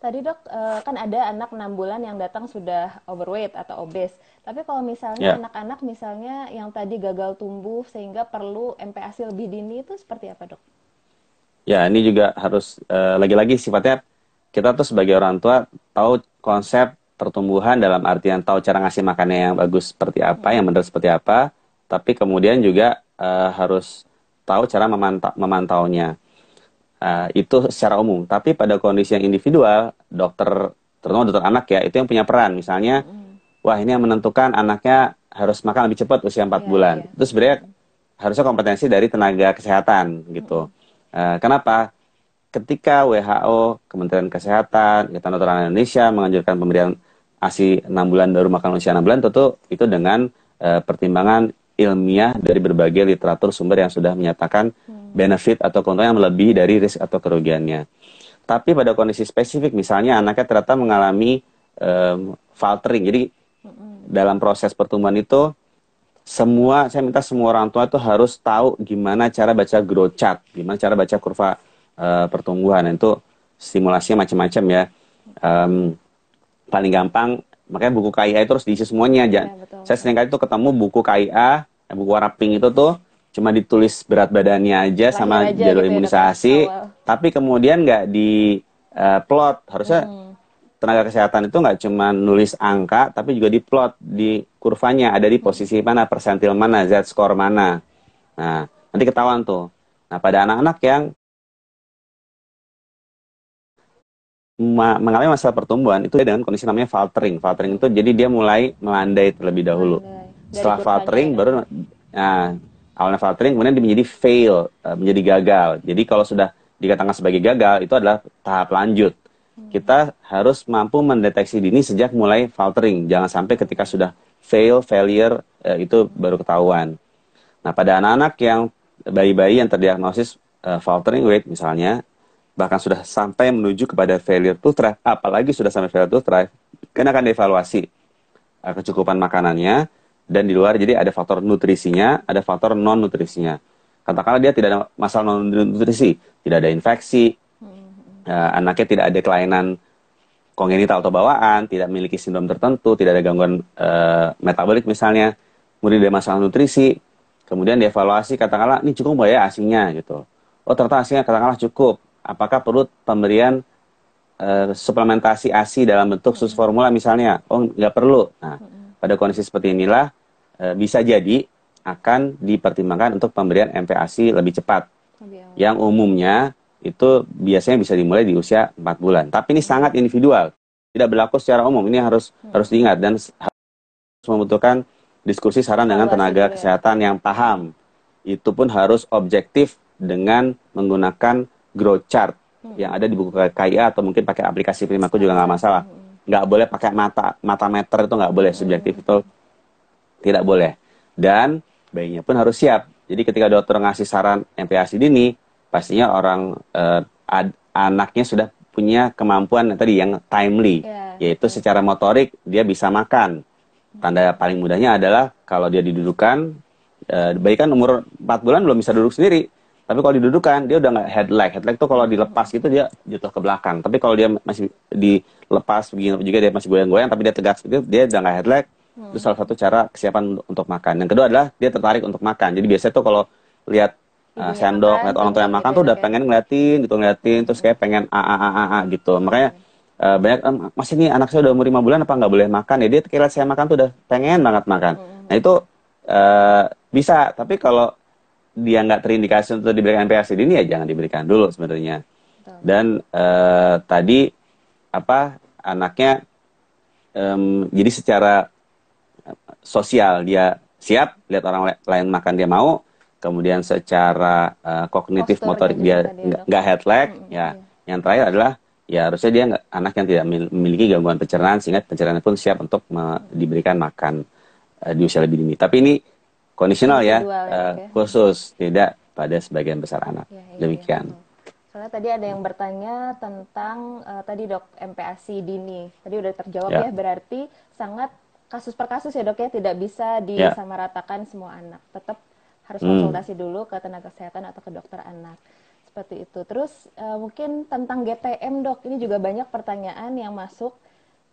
Tadi dok, eh, kan ada anak 6 bulan yang datang sudah overweight atau obes. Tapi kalau misalnya ya. anak-anak yeah. misalnya yang tadi gagal tumbuh sehingga perlu MPASI lebih dini itu seperti apa dok? Ya ini juga harus uh, lagi-lagi sifatnya kita tuh sebagai orang tua tahu konsep pertumbuhan dalam artian tahu cara ngasih makannya yang bagus seperti apa, hmm. yang benar seperti apa, tapi kemudian juga uh, harus tahu cara memantau memantaunya. Uh, itu secara umum. Tapi pada kondisi yang individual, dokter, terutama dokter anak ya, itu yang punya peran. Misalnya, mm. wah ini yang menentukan anaknya harus makan lebih cepat usia 4 yeah, bulan. Yeah. Itu sebenarnya harusnya kompetensi dari tenaga kesehatan gitu. Mm. Uh, kenapa? Ketika WHO, Kementerian Kesehatan, Ikatan Dokter Anak Indonesia menganjurkan pemberian ASI 6 bulan baru makan usia 6 bulan, tentu itu dengan uh, pertimbangan ilmiah dari berbagai literatur sumber yang sudah menyatakan hmm. benefit atau keuntungan yang melebihi dari risk atau kerugiannya. Tapi pada kondisi spesifik, misalnya anaknya ternyata mengalami um, faltering, jadi dalam proses pertumbuhan itu semua saya minta semua orang tua itu harus tahu gimana cara baca growth chart, gimana cara baca kurva uh, pertumbuhan. Itu simulasinya macam-macam ya. Um, paling gampang makanya buku KIA itu harus diisi semuanya aja. Ya, saya sering kali tuh ketemu buku KIA, buku warna pink itu tuh cuma ditulis berat badannya aja Lahir sama aja jadwal gitu ya, imunisasi, ya, tapi kemudian nggak di uh, plot. Harusnya hmm. tenaga kesehatan itu nggak cuma nulis angka, tapi juga di plot di kurvanya ada di posisi mana, persentil mana, z score mana. Nah, nanti ketahuan tuh. Nah, pada anak-anak yang ma mengalami masalah pertumbuhan itu dengan kondisi namanya faltering. Faltering itu jadi dia mulai melandai terlebih dahulu. Setelah faltering ya. baru nah awalnya faltering kemudian dia menjadi fail, uh, menjadi gagal. Jadi kalau sudah dikatakan sebagai gagal itu adalah tahap lanjut. Hmm. Kita harus mampu mendeteksi dini sejak mulai faltering. Jangan sampai ketika sudah fail, failure uh, itu baru ketahuan. Nah, pada anak-anak yang bayi-bayi yang terdiagnosis uh, faltering weight misalnya, bahkan sudah sampai menuju kepada failure to thrive, apalagi sudah sampai failure to thrive, kan akan dievaluasi uh, kecukupan makanannya, dan di luar jadi ada faktor nutrisinya, ada faktor non nutrisinya. Katakanlah dia tidak ada masalah non nutrisi, tidak ada infeksi, hmm. uh, anaknya tidak ada kelainan kongenital atau bawaan, tidak memiliki sindrom tertentu, tidak ada gangguan uh, metabolik misalnya, kemudian ada masalah nutrisi, kemudian dievaluasi katakanlah ini cukup nggak ya asinya gitu. Oh ternyata asinya katakanlah cukup. Apakah perlu pemberian uh, suplementasi ASI dalam bentuk sus formula misalnya? Oh nggak perlu. Nah, hmm pada kondisi seperti inilah e, bisa jadi akan dipertimbangkan untuk pemberian MPASI lebih cepat. Yang umumnya itu biasanya bisa dimulai di usia 4 bulan. Tapi ini sangat individual. Tidak berlaku secara umum. Ini harus hmm. harus diingat dan harus membutuhkan diskusi saran dengan tenaga ya. kesehatan yang paham. Itu pun harus objektif dengan menggunakan growth chart hmm. yang ada di buku KIA atau mungkin pakai aplikasi Primaku juga nggak masalah. Hmm. Nggak boleh pakai mata mata meter itu nggak boleh subjektif itu tidak boleh. Dan bayinya pun harus siap. Jadi ketika dokter ngasih saran MPASI dini pastinya orang eh, ad, anaknya sudah punya kemampuan tadi yang timely. Yeah. yaitu secara motorik dia bisa makan. Tanda paling mudahnya adalah kalau dia didudukan eh, bayi kan umur 4 bulan belum bisa duduk sendiri tapi kalau didudukan dia udah nggak head leg. Head leg tuh kalau dilepas gitu dia jatuh ke belakang. Tapi kalau dia masih dilepas begini juga dia masih goyang-goyang tapi dia tegak gitu dia udah nggak head leg. Hmm. Itu salah satu cara kesiapan untuk makan. Yang kedua adalah dia tertarik untuk makan. Jadi biasanya tuh kalau lihat uh, sendok, lihat orang tua yang makan gitu tuh udah ya. pengen ngeliatin gitu ngeliatin terus kayak pengen a a a a, a gitu. Makanya uh, banyak um, masih nih anak saya udah umur lima bulan apa nggak boleh makan ya dia kira saya makan tuh udah pengen banget makan. Hmm. Nah itu uh, bisa tapi kalau dia nggak terindikasi untuk diberikan MPASI ini ya jangan diberikan dulu sebenarnya. Dan uh, tadi apa anaknya um, jadi secara sosial dia siap lihat orang lain makan dia mau, kemudian secara uh, kognitif Postur motorik dia nggak head lag mm -hmm. ya. Yang terakhir adalah ya harusnya dia anak yang tidak memiliki gangguan pencernaan sehingga pencernaan pun siap untuk diberikan makan uh, di usia lebih dini. Tapi ini kondisional ya, uh, khusus tidak pada sebagian besar anak. Ya, ya, Demikian. Ya. Soalnya tadi ada yang bertanya tentang uh, tadi dok MPASI dini. Tadi udah terjawab ya. ya, berarti sangat kasus per kasus ya dok ya, tidak bisa ya. disamaratakan ya. semua anak. Tetap harus hmm. konsultasi dulu ke tenaga kesehatan atau ke dokter anak. Seperti itu. Terus uh, mungkin tentang GTM dok, ini juga banyak pertanyaan yang masuk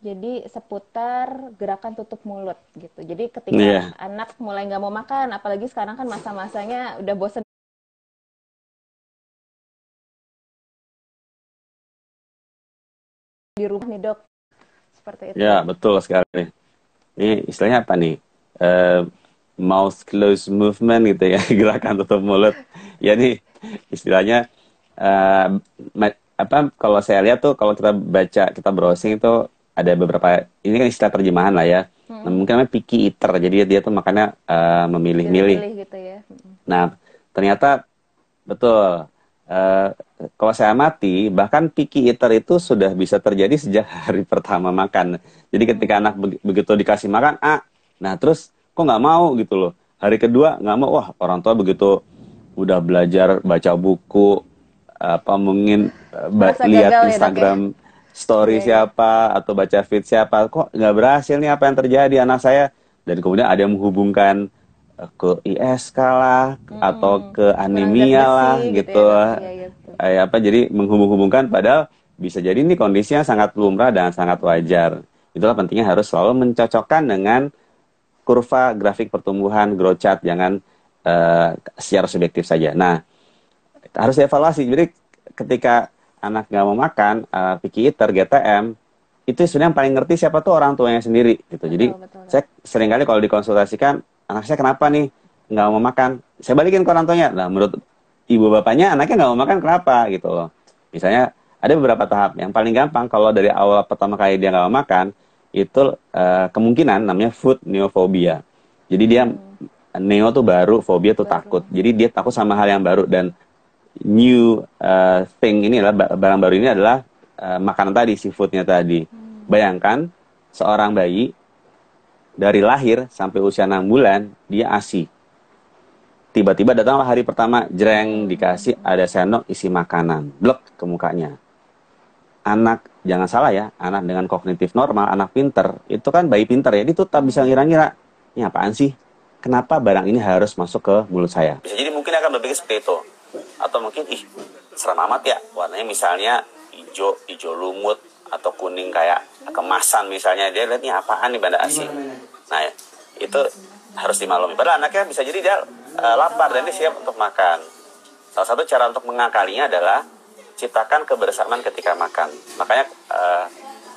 jadi seputar gerakan tutup mulut gitu. Jadi ketika yeah. anak mulai nggak mau makan, apalagi sekarang kan masa-masanya udah bosen di rumah nih dok, seperti itu. Ya betul sekali. Ini istilahnya apa nih? Uh, mouth close movement gitu ya, (laughs) gerakan tutup mulut. ya nih istilahnya uh, apa? Kalau saya lihat tuh kalau kita baca kita browsing itu ada beberapa ini kan istilah terjemahan lah ya. Hmm. Nah, mungkin namanya picky eater. Jadi dia, tuh makannya uh, memilih-milih. Gitu ya. Hmm. Nah, ternyata betul. Uh, kalau saya amati, bahkan picky eater itu sudah bisa terjadi sejak (laughs) hari pertama makan. Jadi ketika anak begitu dikasih makan, ah, nah terus kok nggak mau gitu loh. Hari kedua nggak mau, wah orang tua begitu udah belajar baca buku apa mungkin uh, lihat ya, Instagram ya, story yeah. siapa atau baca feed siapa kok nggak berhasil nih apa yang terjadi anak saya dan kemudian ada yang menghubungkan uh, ke ISK lah hmm, atau ke anemia lah gitu, gitu. Ya, ya, gitu. Eh, apa jadi menghubung-hubungkan padahal bisa jadi ini kondisinya sangat lumrah dan sangat wajar itulah pentingnya harus selalu mencocokkan dengan kurva grafik pertumbuhan growth chart jangan uh, secara subjektif saja nah harus dievaluasi. Jadi ketika anak nggak mau makan, uh, picky eater, GTM, itu sebenarnya yang paling ngerti siapa tuh orang tuanya sendiri gitu. Jadi betul, betul. saya sering kali kalau dikonsultasikan anak saya kenapa nih nggak mau makan, saya balikin ke orang tuanya. Nah menurut ibu bapaknya anaknya nggak mau makan kenapa gitu loh. Misalnya ada beberapa tahap. Yang paling gampang kalau dari awal pertama kali dia nggak mau makan itu uh, kemungkinan namanya food neophobia. Jadi dia hmm. neo tuh baru, fobia tuh baru. takut. Jadi dia takut sama hal yang baru dan new uh, thing ini adalah barang baru ini adalah uh, makanan tadi, seafoodnya tadi. Hmm. Bayangkan seorang bayi dari lahir sampai usia 6 bulan dia ASI. Tiba-tiba datanglah hari pertama, jreng dikasih ada sendok isi makanan, blok ke mukanya. Anak, jangan salah ya, anak dengan kognitif normal, anak pinter, itu kan bayi pinter ya, dia tuh tak bisa ngira-ngira, ini apaan sih? Kenapa barang ini harus masuk ke mulut saya? Bisa jadi mungkin akan berpikir seperti itu atau mungkin ih seram amat ya warnanya misalnya hijau hijau lumut atau kuning kayak kemasan misalnya. Dia lihat ini apaan nih banda asing nah itu harus dimaklumi. Padahal anaknya bisa jadi dia uh, lapar dan dia siap untuk makan. Salah satu cara untuk mengakalinya adalah ciptakan kebersamaan ketika makan. Makanya uh,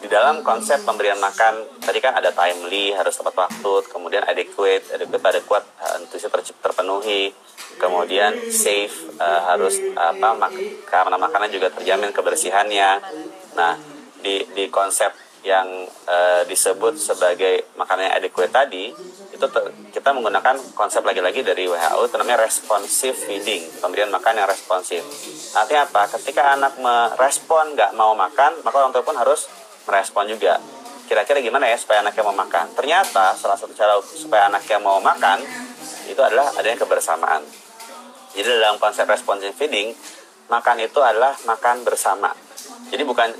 di dalam konsep pemberian makan tadi kan ada timely harus tepat waktu kemudian adequate adequate pada kuat uh, ter terpenuhi kemudian safe uh, harus apa mak karena makanan juga terjamin kebersihannya. Nah di di konsep yang uh, disebut sebagai makanan yang adequate tadi itu kita menggunakan konsep lagi-lagi dari WHO itu namanya responsive feeding pemberian makan yang responsif artinya apa? Ketika anak merespon nggak mau makan maka orang tua pun harus merespon juga kira-kira gimana ya supaya anaknya mau makan ternyata salah satu cara supaya anaknya mau makan itu adalah adanya kebersamaan jadi dalam konsep responsive feeding, makan itu adalah makan bersama. Jadi bukan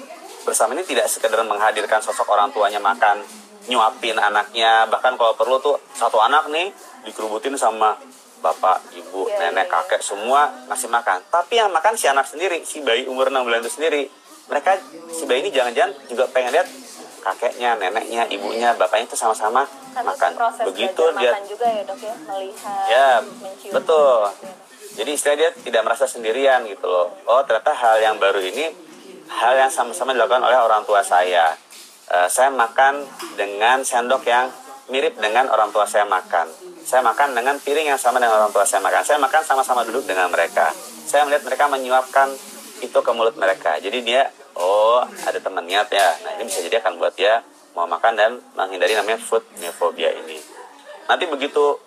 bersama ini tidak sekedar menghadirkan sosok orang tuanya makan, nyuapin anaknya, bahkan kalau perlu tuh satu anak nih dikerubutin sama bapak, ibu, yeah, nenek, yeah, kakek semua ngasih makan. Tapi yang makan si anak sendiri, si bayi umur 6 bulan itu sendiri. Mereka si bayi ini jangan-jangan juga pengen lihat kakeknya, neneknya, ibunya, bapaknya itu sama-sama makan. Begitu dia makan juga ya dok ya, melihat, ya, mencium. Betul. Jadi istilah dia tidak merasa sendirian gitu loh. Oh ternyata hal yang baru ini hal yang sama-sama dilakukan oleh orang tua saya. Uh, saya makan dengan sendok yang mirip dengan orang tua saya makan. Saya makan dengan piring yang sama dengan orang tua saya makan. Saya makan sama-sama duduk dengan mereka. Saya melihat mereka menyuapkan itu ke mulut mereka. Jadi dia oh ada temannya ya. Nah ini bisa jadi akan buat dia mau makan dan menghindari namanya food neophobia ini. Nanti begitu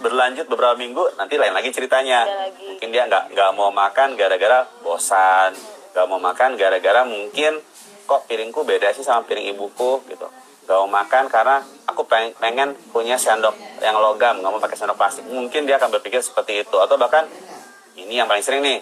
berlanjut beberapa minggu nanti lain lagi ceritanya. Lagi. mungkin dia nggak nggak mau makan gara-gara bosan. Nggak mau makan gara-gara mungkin kok piringku beda sih sama piring ibuku gitu. Nggak mau makan karena aku pengen, pengen punya sendok yang logam nggak mau pakai sendok plastik. Mungkin dia akan berpikir seperti itu. Atau bahkan ini yang paling sering nih.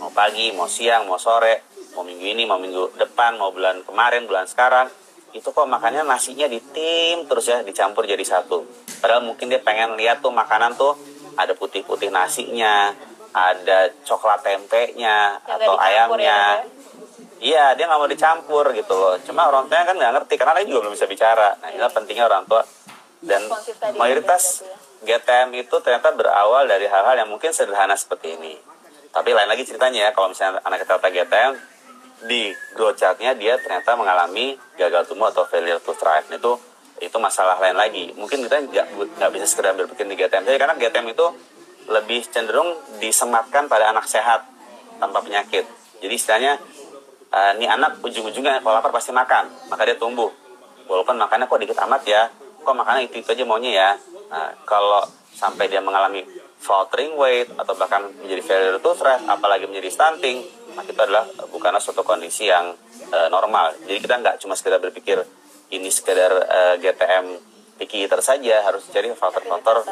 Mau pagi mau siang mau sore mau minggu ini mau minggu depan mau bulan kemarin bulan sekarang itu kok makannya nasinya ditim terus ya dicampur jadi satu. Padahal mungkin dia pengen lihat tuh makanan tuh ada putih-putih nasinya ada coklat tempenya Yang atau ayamnya. Ya, iya dia nggak mau dicampur gitu loh. Cuma orang tua kan nggak ngerti karena dia juga belum bisa bicara. Nah inilah pentingnya orang tua. Dan mayoritas ya. GTM itu ternyata berawal dari hal-hal yang mungkin sederhana seperti ini. Tapi lain lagi ceritanya ya kalau misalnya anak kita GTM di growth chartnya dia ternyata mengalami gagal tumbuh atau failure to thrive. Nah, itu itu masalah lain lagi. Mungkin kita nggak nggak bisa sekedar berpikir di GTM saja karena GTM itu lebih cenderung disematkan pada anak sehat tanpa penyakit. Jadi istilahnya uh, anak ujung-ujungnya kalau lapar pasti makan maka dia tumbuh. Walaupun makannya kok dikit amat ya kok makannya itu itu aja maunya ya. Nah, kalau sampai dia mengalami faltering weight atau bahkan menjadi failure to thrive apalagi menjadi stunting maka itu adalah bukanlah suatu kondisi yang uh, normal. Jadi kita nggak cuma sekedar berpikir ini sekedar uh, GTM picky saja harus cari faktor-faktor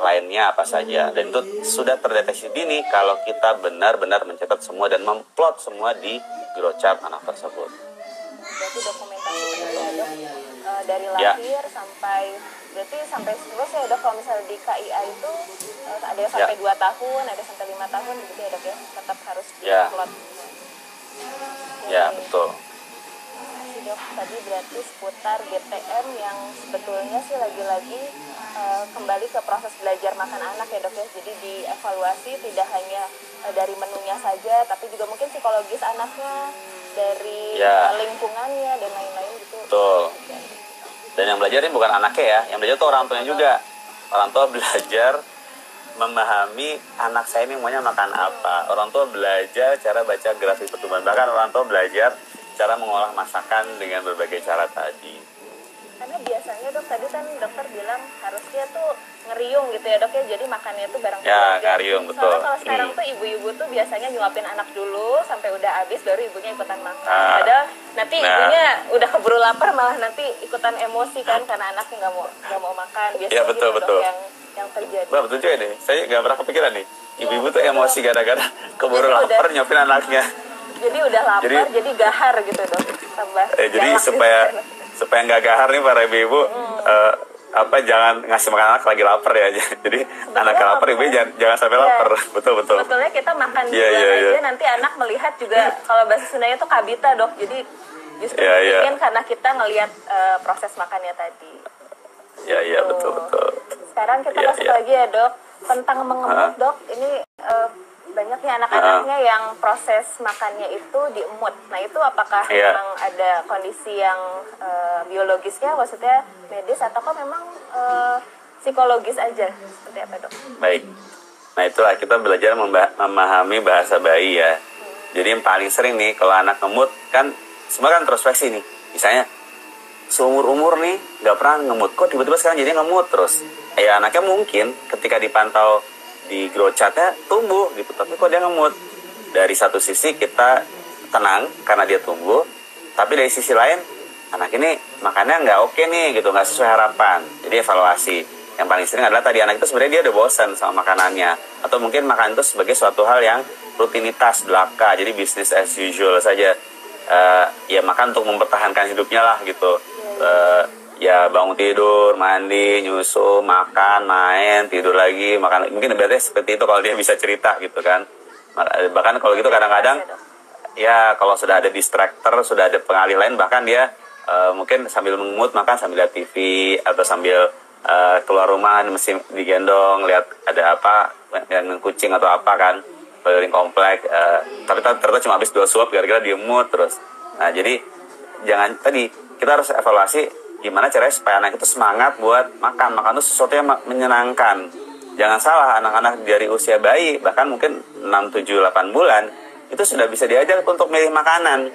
lainnya apa saja. Dan itu sudah terdeteksi dini kalau kita benar-benar mencatat semua dan memplot semua di grow chart anak tersebut. Berarti dokumentasi dok uh, dari lahir ya. sampai berarti sampai terus ya dok kalau misalnya di KIA itu uh, ada yang sampai ya. 2 tahun ada sampai lima tahun gitu ya dok ya tetap harus ya. plot ya betul dok tadi berarti seputar GTM yang sebetulnya sih lagi-lagi uh, kembali ke proses belajar makan anak ya dok ya jadi dievaluasi tidak hanya uh, dari menunya saja tapi juga mungkin psikologis anaknya dari ya. lingkungannya dan lain-lain gitu betul dan yang belajar ini bukan anaknya ya. Yang belajar tuh orang tuanya juga. Orang tua belajar memahami anak saya ini maunya makan apa. Orang tua belajar cara baca grafik pertumbuhan. Bahkan orang tua belajar cara mengolah masakan dengan berbagai cara tadi karena biasanya dok tadi kan dokter bilang harusnya tuh ngeriung gitu ya dok ya. Jadi makannya tuh bareng ya ngeriung betul. soalnya kalau sekarang hmm. tuh ibu-ibu tuh biasanya nyuapin anak dulu sampai udah habis baru ibunya ikutan makan. Nah, padahal nanti nah. ibunya udah keburu lapar malah nanti ikutan emosi kan karena anaknya nggak mau nggak mau makan. Biasanya ya, betul, gitu betul. dok yang yang terjadi. Wah, betul juga nih saya nggak pernah kepikiran nih. Ibu-ibu tuh emosi gara-gara keburu jadi lapar udah, nyuapin anaknya. (laughs) Jadi udah lapar jadi, jadi gahar gitu dok. Tambah eh, jadi supaya supaya nggak gahar nih para ibu-ibu hmm. uh, apa jangan ngasih makan anak lagi lapar ya (laughs) jadi anak lapar ibu jangan, jangan sampai ya. lapar (laughs) betul betul sebetulnya kita makan yeah, yeah, aja yeah. nanti anak melihat juga kalau bahasa Sundanya itu kabita dok jadi justru yeah, yeah. karena kita ngelihat uh, proses makannya tadi ya yeah, iya yeah, betul betul sekarang kita yeah, masuk yeah. lagi ya dok tentang mengemut huh? dok ini uh, banyak nih anak-anaknya uh. yang proses makannya itu diemut. Nah itu apakah yeah. memang ada kondisi yang uh, biologisnya, maksudnya medis atau kok memang uh, psikologis aja? Seperti apa dok? Baik. Nah itulah kita belajar memahami bahasa bayi ya. Hmm. Jadi yang paling sering nih kalau anak ngemut kan semua kan introspeksi nih. Misalnya seumur umur nih nggak pernah ngemut kok tiba-tiba sekarang jadi ngemut terus. Ya anaknya mungkin ketika dipantau di grow chartnya tumbuh gitu. Tapi kok dia ngemut? Dari satu sisi kita tenang karena dia tumbuh tapi dari sisi lain anak ini makannya nggak oke nih gitu nggak sesuai harapan. Jadi evaluasi. Yang paling sering adalah tadi anak itu sebenarnya dia udah bosan sama makanannya. Atau mungkin makan itu sebagai suatu hal yang rutinitas belaka. Jadi bisnis as usual saja. Uh, ya makan untuk mempertahankan hidupnya lah gitu. Uh, ya bangun tidur, mandi, nyusu, makan, main, tidur lagi, makan. Mungkin berarti seperti itu kalau dia bisa cerita gitu kan. Bahkan kalau gitu kadang-kadang ya kalau sudah ada distractor, sudah ada pengalih lain bahkan dia uh, mungkin sambil mengemut makan sambil lihat TV atau sambil uh, keluar rumah mesti digendong lihat ada apa yang kucing atau apa kan keliling komplek uh, tapi ternyata cuma habis dua suap gara-gara dia mood terus nah jadi jangan tadi kita harus evaluasi gimana caranya supaya anak itu semangat buat makan? Makan itu sesuatu yang menyenangkan. Jangan salah anak-anak dari usia bayi bahkan mungkin 6, 7, 8 bulan itu sudah bisa diajak untuk milih makanan.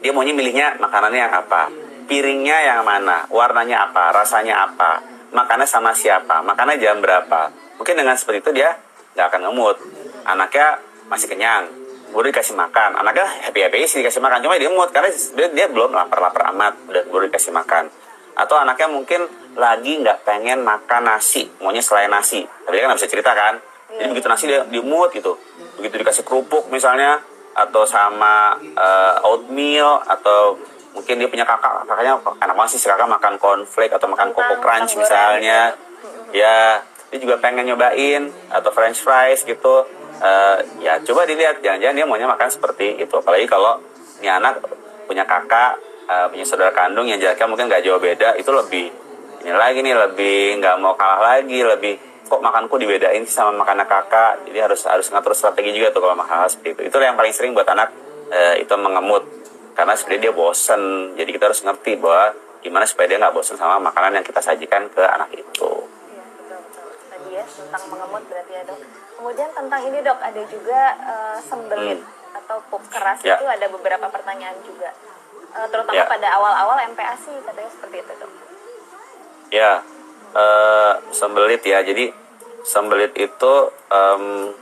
Dia maunya milihnya makanannya yang apa? Piringnya yang mana? Warnanya apa? Rasanya apa? Makannya sama siapa? Makannya jam berapa? Mungkin dengan seperti itu dia nggak akan ngemut. Anaknya masih kenyang baru dikasih makan. Anaknya happy happy sih dikasih makan. Cuma dia mood karena dia, dia belum lapar lapar amat. Udah baru dikasih makan. Atau anaknya mungkin lagi nggak pengen makan nasi. Maunya selain nasi. Tapi dia kan bisa cerita kan? Jadi begitu nasi dia, dia mood gitu. Begitu dikasih kerupuk misalnya atau sama uh, oatmeal atau mungkin dia punya kakak. Kakaknya anak masih sih kakak makan cornflake atau makan coco crunch misalnya. Ya dia juga pengen nyobain atau french fries gitu uh, ya coba dilihat jangan-jangan dia maunya makan seperti itu. Apalagi kalau ini anak punya kakak uh, punya saudara kandung yang jaraknya mungkin nggak jauh beda itu lebih ini lagi nih lebih nggak mau kalah lagi lebih kok makanku dibedain sama makanan kakak. Jadi harus harus ngatur strategi juga tuh kalau makan seperti itu. Itu yang paling sering buat anak uh, itu mengemut. Karena sebenarnya dia bosen. Jadi kita harus ngerti bahwa gimana supaya dia nggak bosen sama makanan yang kita sajikan ke anak itu. Ya tentang mengemut berarti ya dok. Kemudian tentang ini dok ada juga uh, sembelit hmm. atau pup keras ya. itu ada beberapa pertanyaan juga, uh, terutama ya. pada awal-awal MPASI katanya seperti itu dok. Ya, uh, sembelit ya. Jadi sembelit itu um,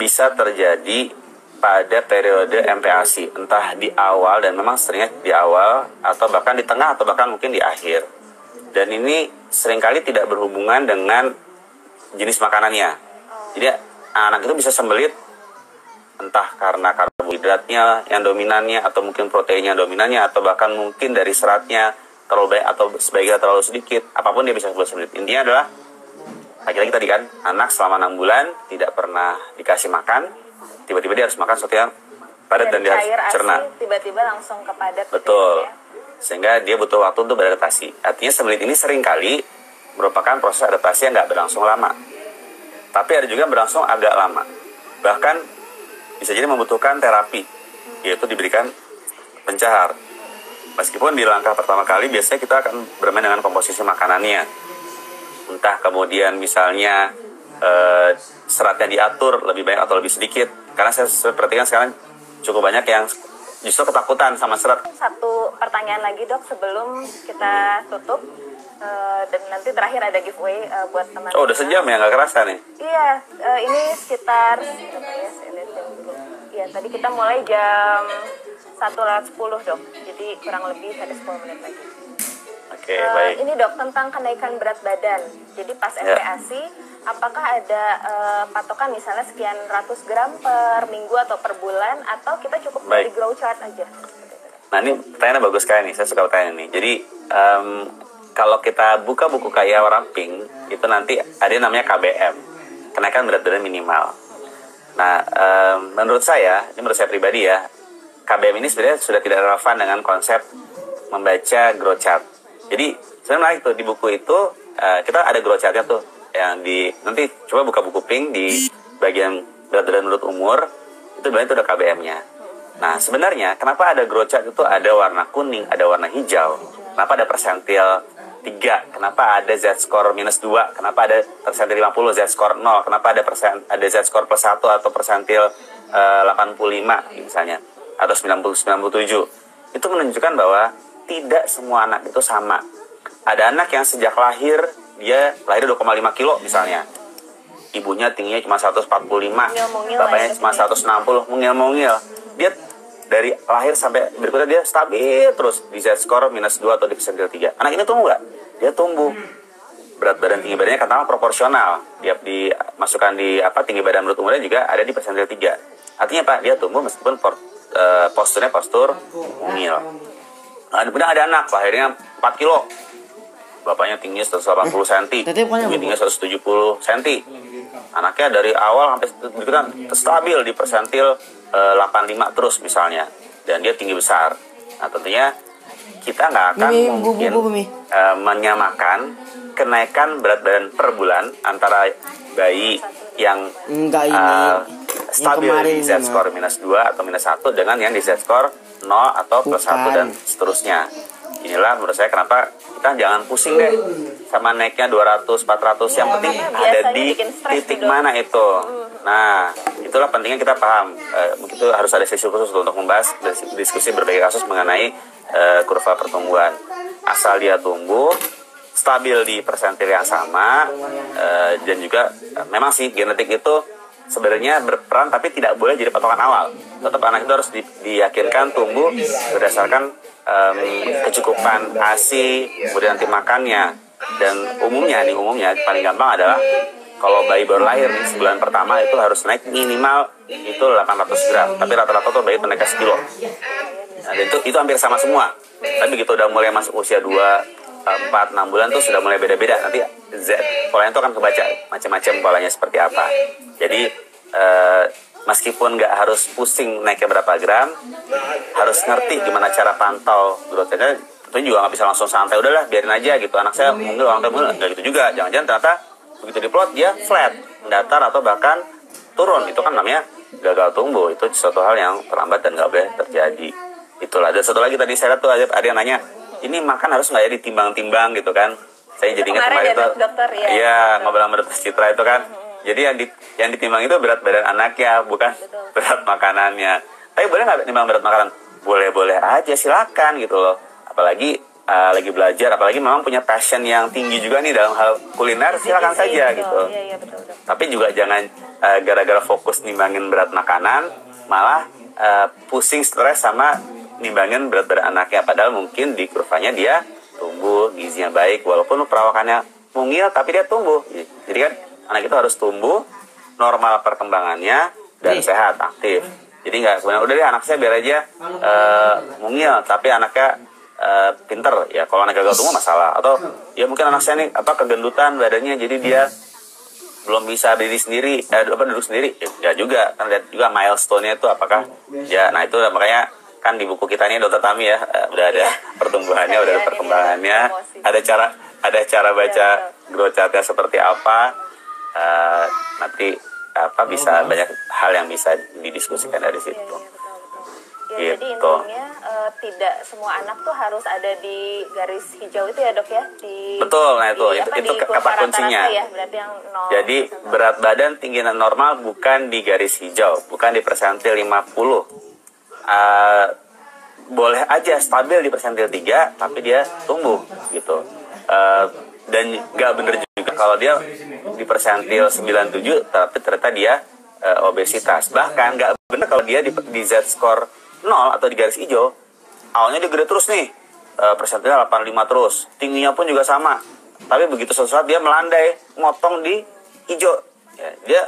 bisa terjadi pada periode MPASI, entah di awal dan memang seringnya di awal atau bahkan di tengah atau bahkan mungkin di akhir. dan ini sering kali tidak berhubungan dengan jenis makanannya. Jadi anak itu bisa sembelit entah karena karbohidratnya yang dominannya atau mungkin proteinnya dominannya atau bahkan mungkin dari seratnya terlalu banyak atau sebaiknya terlalu sedikit apa pun dia bisa sembelit. Intinya adalah lagi-lagi tadi kan anak selama enam bulan tidak pernah dikasih makan tiba-tiba dia harus makan sesuatu yang padat dan dia harus cerna. tiba-tiba langsung ke padat gitu betul. ya. sehingga dia butuh waktu untuk beradaptasi. Artinya sembelit ini sering kali merupakan proses adaptasi yang nggak berlangsung lama tapi ada juga yang berlangsung agak lama bahkan bisa jadi membutuhkan terapi, yaitu diberikan pencahar. Meskipun di langkah pertama kali biasanya kita akan bermain dengan komposisi makanannya. Entah kemudian misalnya eh, seratnya diatur lebih banyak atau lebih sedikit. Karena saya perhatikan sekarang cukup banyak yang justru ketakutan sama serat. Satu pertanyaan lagi dok sebelum kita tutup. Uh, dan nanti terakhir ada giveaway uh, buat teman. Oh udah sejam ya nggak kerasa nih? Iya, uh, ini sekitar Ya, tadi kita mulai jam 1 lewat 10 dok. Jadi kurang lebih ada 10 menit lagi. Oke, okay, uh, baik. Ini dok tentang kenaikan berat badan. Jadi pas yeah. MPASI, apakah ada uh, patokan misalnya sekian ratus gram per minggu atau per bulan, atau kita cukup baik. dari grow chart aja? Nah ini pertanyaan bagus sekali nih, saya suka pertanyaan ini. Jadi um, kalau kita buka buku kaya Pink, itu nanti ada yang namanya KBM, kenaikan berat badan minimal. Nah, um, menurut saya, ini menurut saya pribadi ya, KBM ini sebenarnya sudah tidak relevan dengan konsep membaca growth chart. Jadi sebenarnya tuh di buku itu uh, kita ada growth chartnya tuh yang di nanti coba buka buku pink di bagian berat badan menurut umur itu sebenarnya itu ada KBM-nya. Nah sebenarnya kenapa ada growth chart itu ada warna kuning, ada warna hijau, kenapa ada persentil 3 kenapa ada Z score minus 2 kenapa ada persentil 50 Z score 0 kenapa ada persen ada Z score plus 1 atau persentil uh, 85 misalnya atau 90 97 itu menunjukkan bahwa tidak semua anak itu sama. Ada anak yang sejak lahir dia lahir 2,5 kilo misalnya. Ibunya tingginya cuma 145 bapaknya cuma 160 mungil-mungil dia dari lahir sampai berikutnya dia stabil terus di Z score minus 2 atau di persentil 3 anak ini tumbuh nggak? dia tumbuh. Berat badan tinggi badannya katakanlah proporsional. Dia dimasukkan di apa tinggi badan menurut umurnya juga ada di persentil 3 artinya pak dia tumbuh meskipun por, uh, posturnya postur mungil. Nah kemudian ada anak lahirnya 4 kilo. Bapaknya tingginya 180 cm tingginya 170 cm anaknya dari awal sampai berikutnya stabil di persentil 85 terus misalnya. Dan dia tinggi besar. Nah tentunya kita nggak akan Mimi, mungkin bu, bu, bu, uh, menyamakan kenaikan berat badan per bulan antara bayi yang Enggak, ini. Uh, stabil di Z score minus 2 atau minus 1 dengan yang di Z score 0 atau plus Bukan. 1 dan seterusnya inilah menurut saya kenapa kita jangan pusing deh sama naiknya 200 400 yang penting ada di titik mana itu. Nah itulah pentingnya kita paham. Uh, mungkin itu harus ada sesi khusus untuk membahas diskusi berbagai kasus mengenai uh, kurva pertumbuhan. Asal dia tumbuh stabil di persentil yang sama uh, dan juga memang sih genetik itu sebenarnya berperan tapi tidak boleh jadi patokan awal. Tetap anak itu harus di, diyakinkan tumbuh berdasarkan um, kecukupan ASI kemudian nanti makannya dan umumnya nih umumnya paling gampang adalah kalau bayi baru lahir nih sebulan pertama itu harus naik minimal itu 800 gram tapi rata-rata tuh bayi naik ke sekilo. Nah, itu itu hampir sama semua. Tapi begitu udah mulai masuk usia 2 4 6 bulan tuh sudah mulai beda-beda. Nanti Z polanya itu akan kebaca macam-macam polanya seperti apa. Jadi uh, meskipun nggak harus pusing naiknya berapa gram harus ngerti gimana cara pantau growth-nya. Itu juga nggak bisa langsung santai udahlah biarin aja gitu. Anak saya mungkin orang tua nggak gitu juga. Jangan-jangan ternyata begitu diplot dia flat mendatar atau bahkan turun. Itu kan namanya gagal tumbuh. Itu suatu hal yang terlambat dan nggak boleh terjadi. Itulah. Dan satu lagi tadi saya lihat tuh ada, ada yang nanya ini makan harus nggak ya ditimbang-timbang gitu kan saya jadi ingat kemarin itu dokter, ya, iya ngobrol sama dokter Citra itu kan hmm. jadi yang di, yang ditimbang itu berat badan anaknya bukan Betul. (laughs) berat makanannya tapi boleh nggak timbang berat makanan boleh-boleh aja silakan gitu loh apalagi uh, lagi belajar apalagi memang punya passion yang tinggi juga nih dalam hal kuliner silakan saja gitu, gitu. Iya, iya, betul, betul. tapi juga jangan uh, gara-gara fokus nimbangin berat makanan malah uh, pusing stres sama nimbangin berat badan anaknya padahal mungkin di kurvanya dia tumbuh gizinya baik walaupun perawakannya mungil tapi dia tumbuh. Jadi kan anak itu harus tumbuh normal perkembangannya dan sehat aktif. Jadi nggak sebenarnya udah deh anak saya biar aja uh, mungil. Tapi anaknya uh, pinter. Ya kalau anak gagal tumbuh masalah. Atau ya mungkin anak saya nih apa kegendutan badannya jadi dia belum bisa diri sendiri eh, apa duduk sendiri. Ya, ya juga kan lihat juga milestone-nya itu apakah ya nah itu makanya kan di buku kita ini dokter Tami ya uh, udah ada pertumbuhannya udah ada perkembangannya. ada cara ada cara baca growth chartnya seperti apa uh, nanti apa bisa banyak hal yang bisa didiskusikan dari situ. Ya, gitu. jadi intinya uh, tidak semua anak tuh harus ada di garis hijau itu ya dok ya? Di betul nah itu di, itu, apa, itu kata kuncinya. ya, berarti yang nol, jadi berat badan tinggi normal bukan di garis hijau bukan di persentil 50 uh, boleh aja stabil di persentil 3 tapi dia tumbuh gitu. Uh, dan nggak bener juga kalau dia di persentil 97 tapi ternyata dia uh, obesitas. Bahkan nggak bener kalau dia di, di Z score 0 atau di garis hijau awalnya dia gede terus nih uh, persentilnya 85 terus tingginya pun juga sama. Tapi begitu suatu saat dia melandai motong di hijau. Ya, dia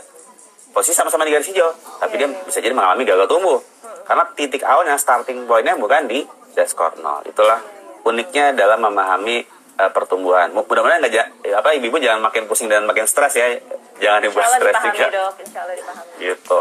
posisi sama-sama di garis hijau tapi dia bisa jadi mengalami gagal tumbuh karena titik awalnya starting pointnya bukan di score 0 itulah uniknya dalam memahami uh, pertumbuhan mudah-mudahan nggak ya, apa ibu-ibu jangan makin pusing dan makin stres ya jangan dibuat stres juga dok, insya Allah dipahami. gitu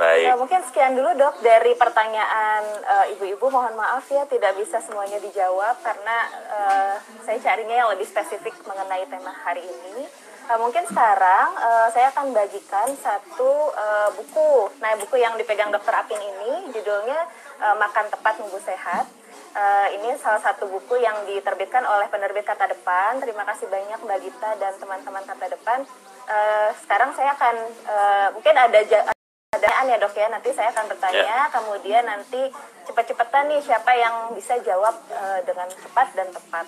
Baik. Nah, mungkin sekian dulu dok dari pertanyaan ibu-ibu. Uh, mohon maaf ya tidak bisa semuanya dijawab karena uh, saya carinya yang lebih spesifik mengenai tema hari ini. Uh, mungkin sekarang uh, saya akan bagikan satu uh, buku. Nah, buku yang dipegang dokter Apin ini judulnya uh, Makan Tepat Minggu Sehat. Uh, ini salah satu buku yang diterbitkan oleh penerbit Kata Depan. Terima kasih banyak Mbak Gita dan teman-teman Kata Depan. Uh, sekarang saya akan uh, mungkin ada pertanyaan ya dok ya nanti saya akan bertanya yeah. kemudian nanti cepat-cepatan nih siapa yang bisa jawab uh, dengan cepat dan tepat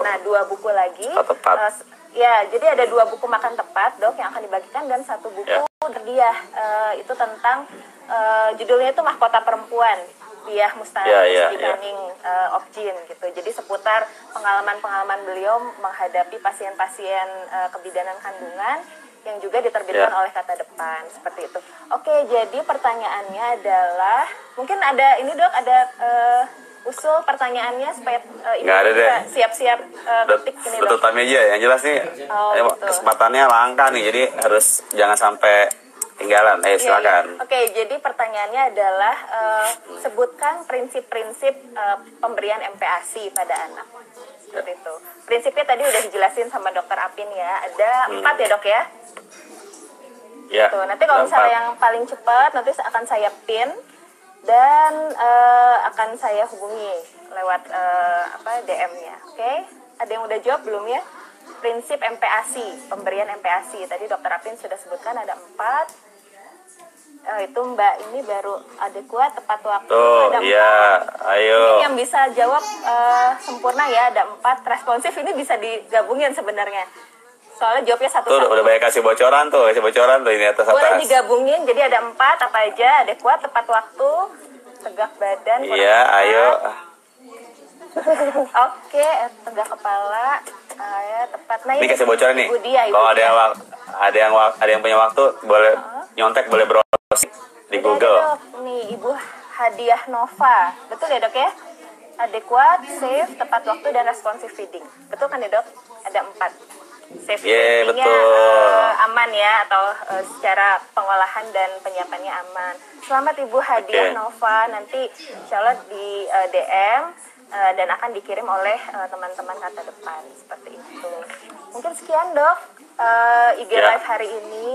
nah dua buku lagi tepat. Uh, ya jadi ada dua buku makan tepat dok yang akan dibagikan dan satu buku yeah. dia uh, itu tentang uh, judulnya itu mahkota perempuan dia Mustahil yeah, yeah, yeah. uh, of Jin gitu. Jadi seputar pengalaman-pengalaman beliau menghadapi pasien-pasien uh, kebidanan kandungan yang juga diterbitkan yeah. oleh kata depan seperti itu. Oke, jadi pertanyaannya adalah mungkin ada ini dok ada uh, usul pertanyaannya supaya uh, ibu ada deh. siap-siap uh, ketik ini betul aja yang jelas nih oh, gitu. kesempatannya langka nih jadi harus jangan sampai tinggalan. Eh iya, iya. silakan. Yeah, Oke, jadi pertanyaannya adalah uh, sebutkan prinsip-prinsip uh, pemberian MPASI pada anak seperti itu. Prinsipnya tadi udah dijelasin sama dokter Apin ya. Ada hmm. empat ya dok ya. Ya. Tuh, nanti kalau misalnya yang paling cepat nanti akan saya pin dan uh, akan saya hubungi lewat uh, apa DM-nya. Oke? Okay? Ada yang udah jawab belum ya? Prinsip MPASI, pemberian MPASI. Tadi dokter Apin sudah sebutkan ada empat uh, itu Mbak ini baru adekuat tepat waktu Tuh, ada iya, ayo. Ini yang bisa jawab uh, sempurna ya ada empat responsif ini bisa digabungin sebenarnya. Soalnya jawabnya satu. Tuh, udah banyak kasih bocoran tuh, kasih bocoran tuh ini atas atas. Boleh digabungin, jadi ada empat apa aja adekuat tepat waktu, tegak badan. Iya, ayo. (laughs) Oke, tegak kepala, ya tepat. Nah, ini, ini kasih bocoran nih. Kalau ada yang ada yang ada yang punya waktu boleh uh -huh. nyontek boleh browsing di Jadi Google. Ada, nih Ibu Hadiah Nova, betul ya dok ya? Adequate, safe, tepat waktu dan responsive feeding. Betul kan ya dok? Ada empat. Safe yeah, feedingnya uh, aman ya atau uh, secara pengolahan dan penyiapannya aman. Selamat Ibu Hadiah okay. Nova, nanti insya Allah di uh, DM uh, dan akan dikirim oleh teman-teman uh, kata depan seperti itu. Mungkin sekian dok uh, IG ya. Live hari ini.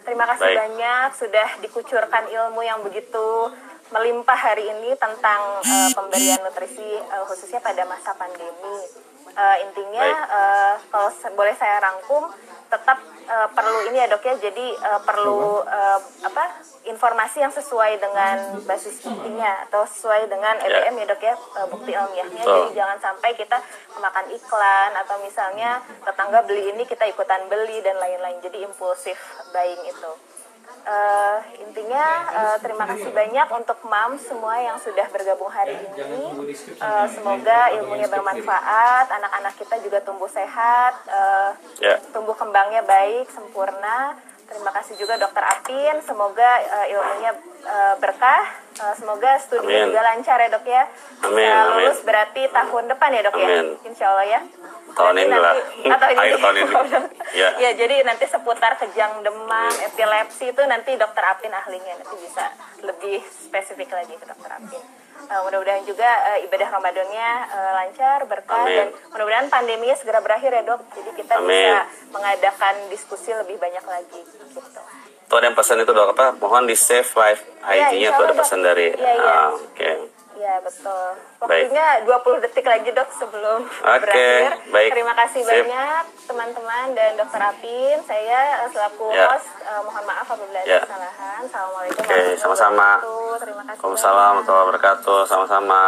Terima kasih Baik. banyak sudah dikucurkan ilmu yang begitu melimpah hari ini tentang uh, pemberian nutrisi uh, khususnya pada masa pandemi. Uh, intinya uh, kalau boleh saya rangkum tetap uh, perlu ini ya dok ya. Jadi uh, perlu uh, apa informasi yang sesuai dengan basis buktinya atau sesuai dengan EBM ya, ya dok ya uh, bukti ilmiahnya. So. jadi jangan sampai kita memakan iklan atau misalnya tetangga beli ini kita ikutan beli dan lain-lain. Jadi impulsif buying itu uh, intinya uh, terima kasih banyak untuk mam semua yang sudah bergabung hari ini. Uh, semoga ilmunya bermanfaat, anak-anak kita juga tumbuh sehat, uh, yeah. tumbuh kembangnya baik, sempurna. Terima kasih juga Dokter Apin, semoga uh, ilmunya uh, berkah, uh, semoga studi juga lancar ya dok ya. Amin. Bisa lulus Amin. berarti tahun depan ya dok ya? Amin. ya, Insya Allah ya tahun (laughs) ini lah atau ini akhir tahun ini (laughs) ya. ya jadi nanti seputar kejang demam epilepsi itu nanti dokter Apin ahlinya nanti bisa lebih spesifik lagi ke dokter Apin uh, mudah-mudahan juga uh, ibadah Ramadannya uh, lancar berkah Amin. dan mudah-mudahan pandeminya segera berakhir ya dok jadi kita Amin. bisa mengadakan diskusi lebih banyak lagi gitu tuh ada yang pesan itu dok apa mohon di save live ID-nya ya, tuh ada pesan dari ya, ya. Oke okay. Ya betul. Waktunya baik. 20 detik lagi dok sebelum (laughs) okay, berakhir. Baik. Terima kasih Sip. banyak teman-teman dan dokter Apin. Saya selaku ya. host uh, mohon maaf apabila ada ya. kesalahan. Assalamualaikum okay, sama-sama. Terima kasih. Waalaikumsalam warahmatullahi wabarakatuh. Sama-sama.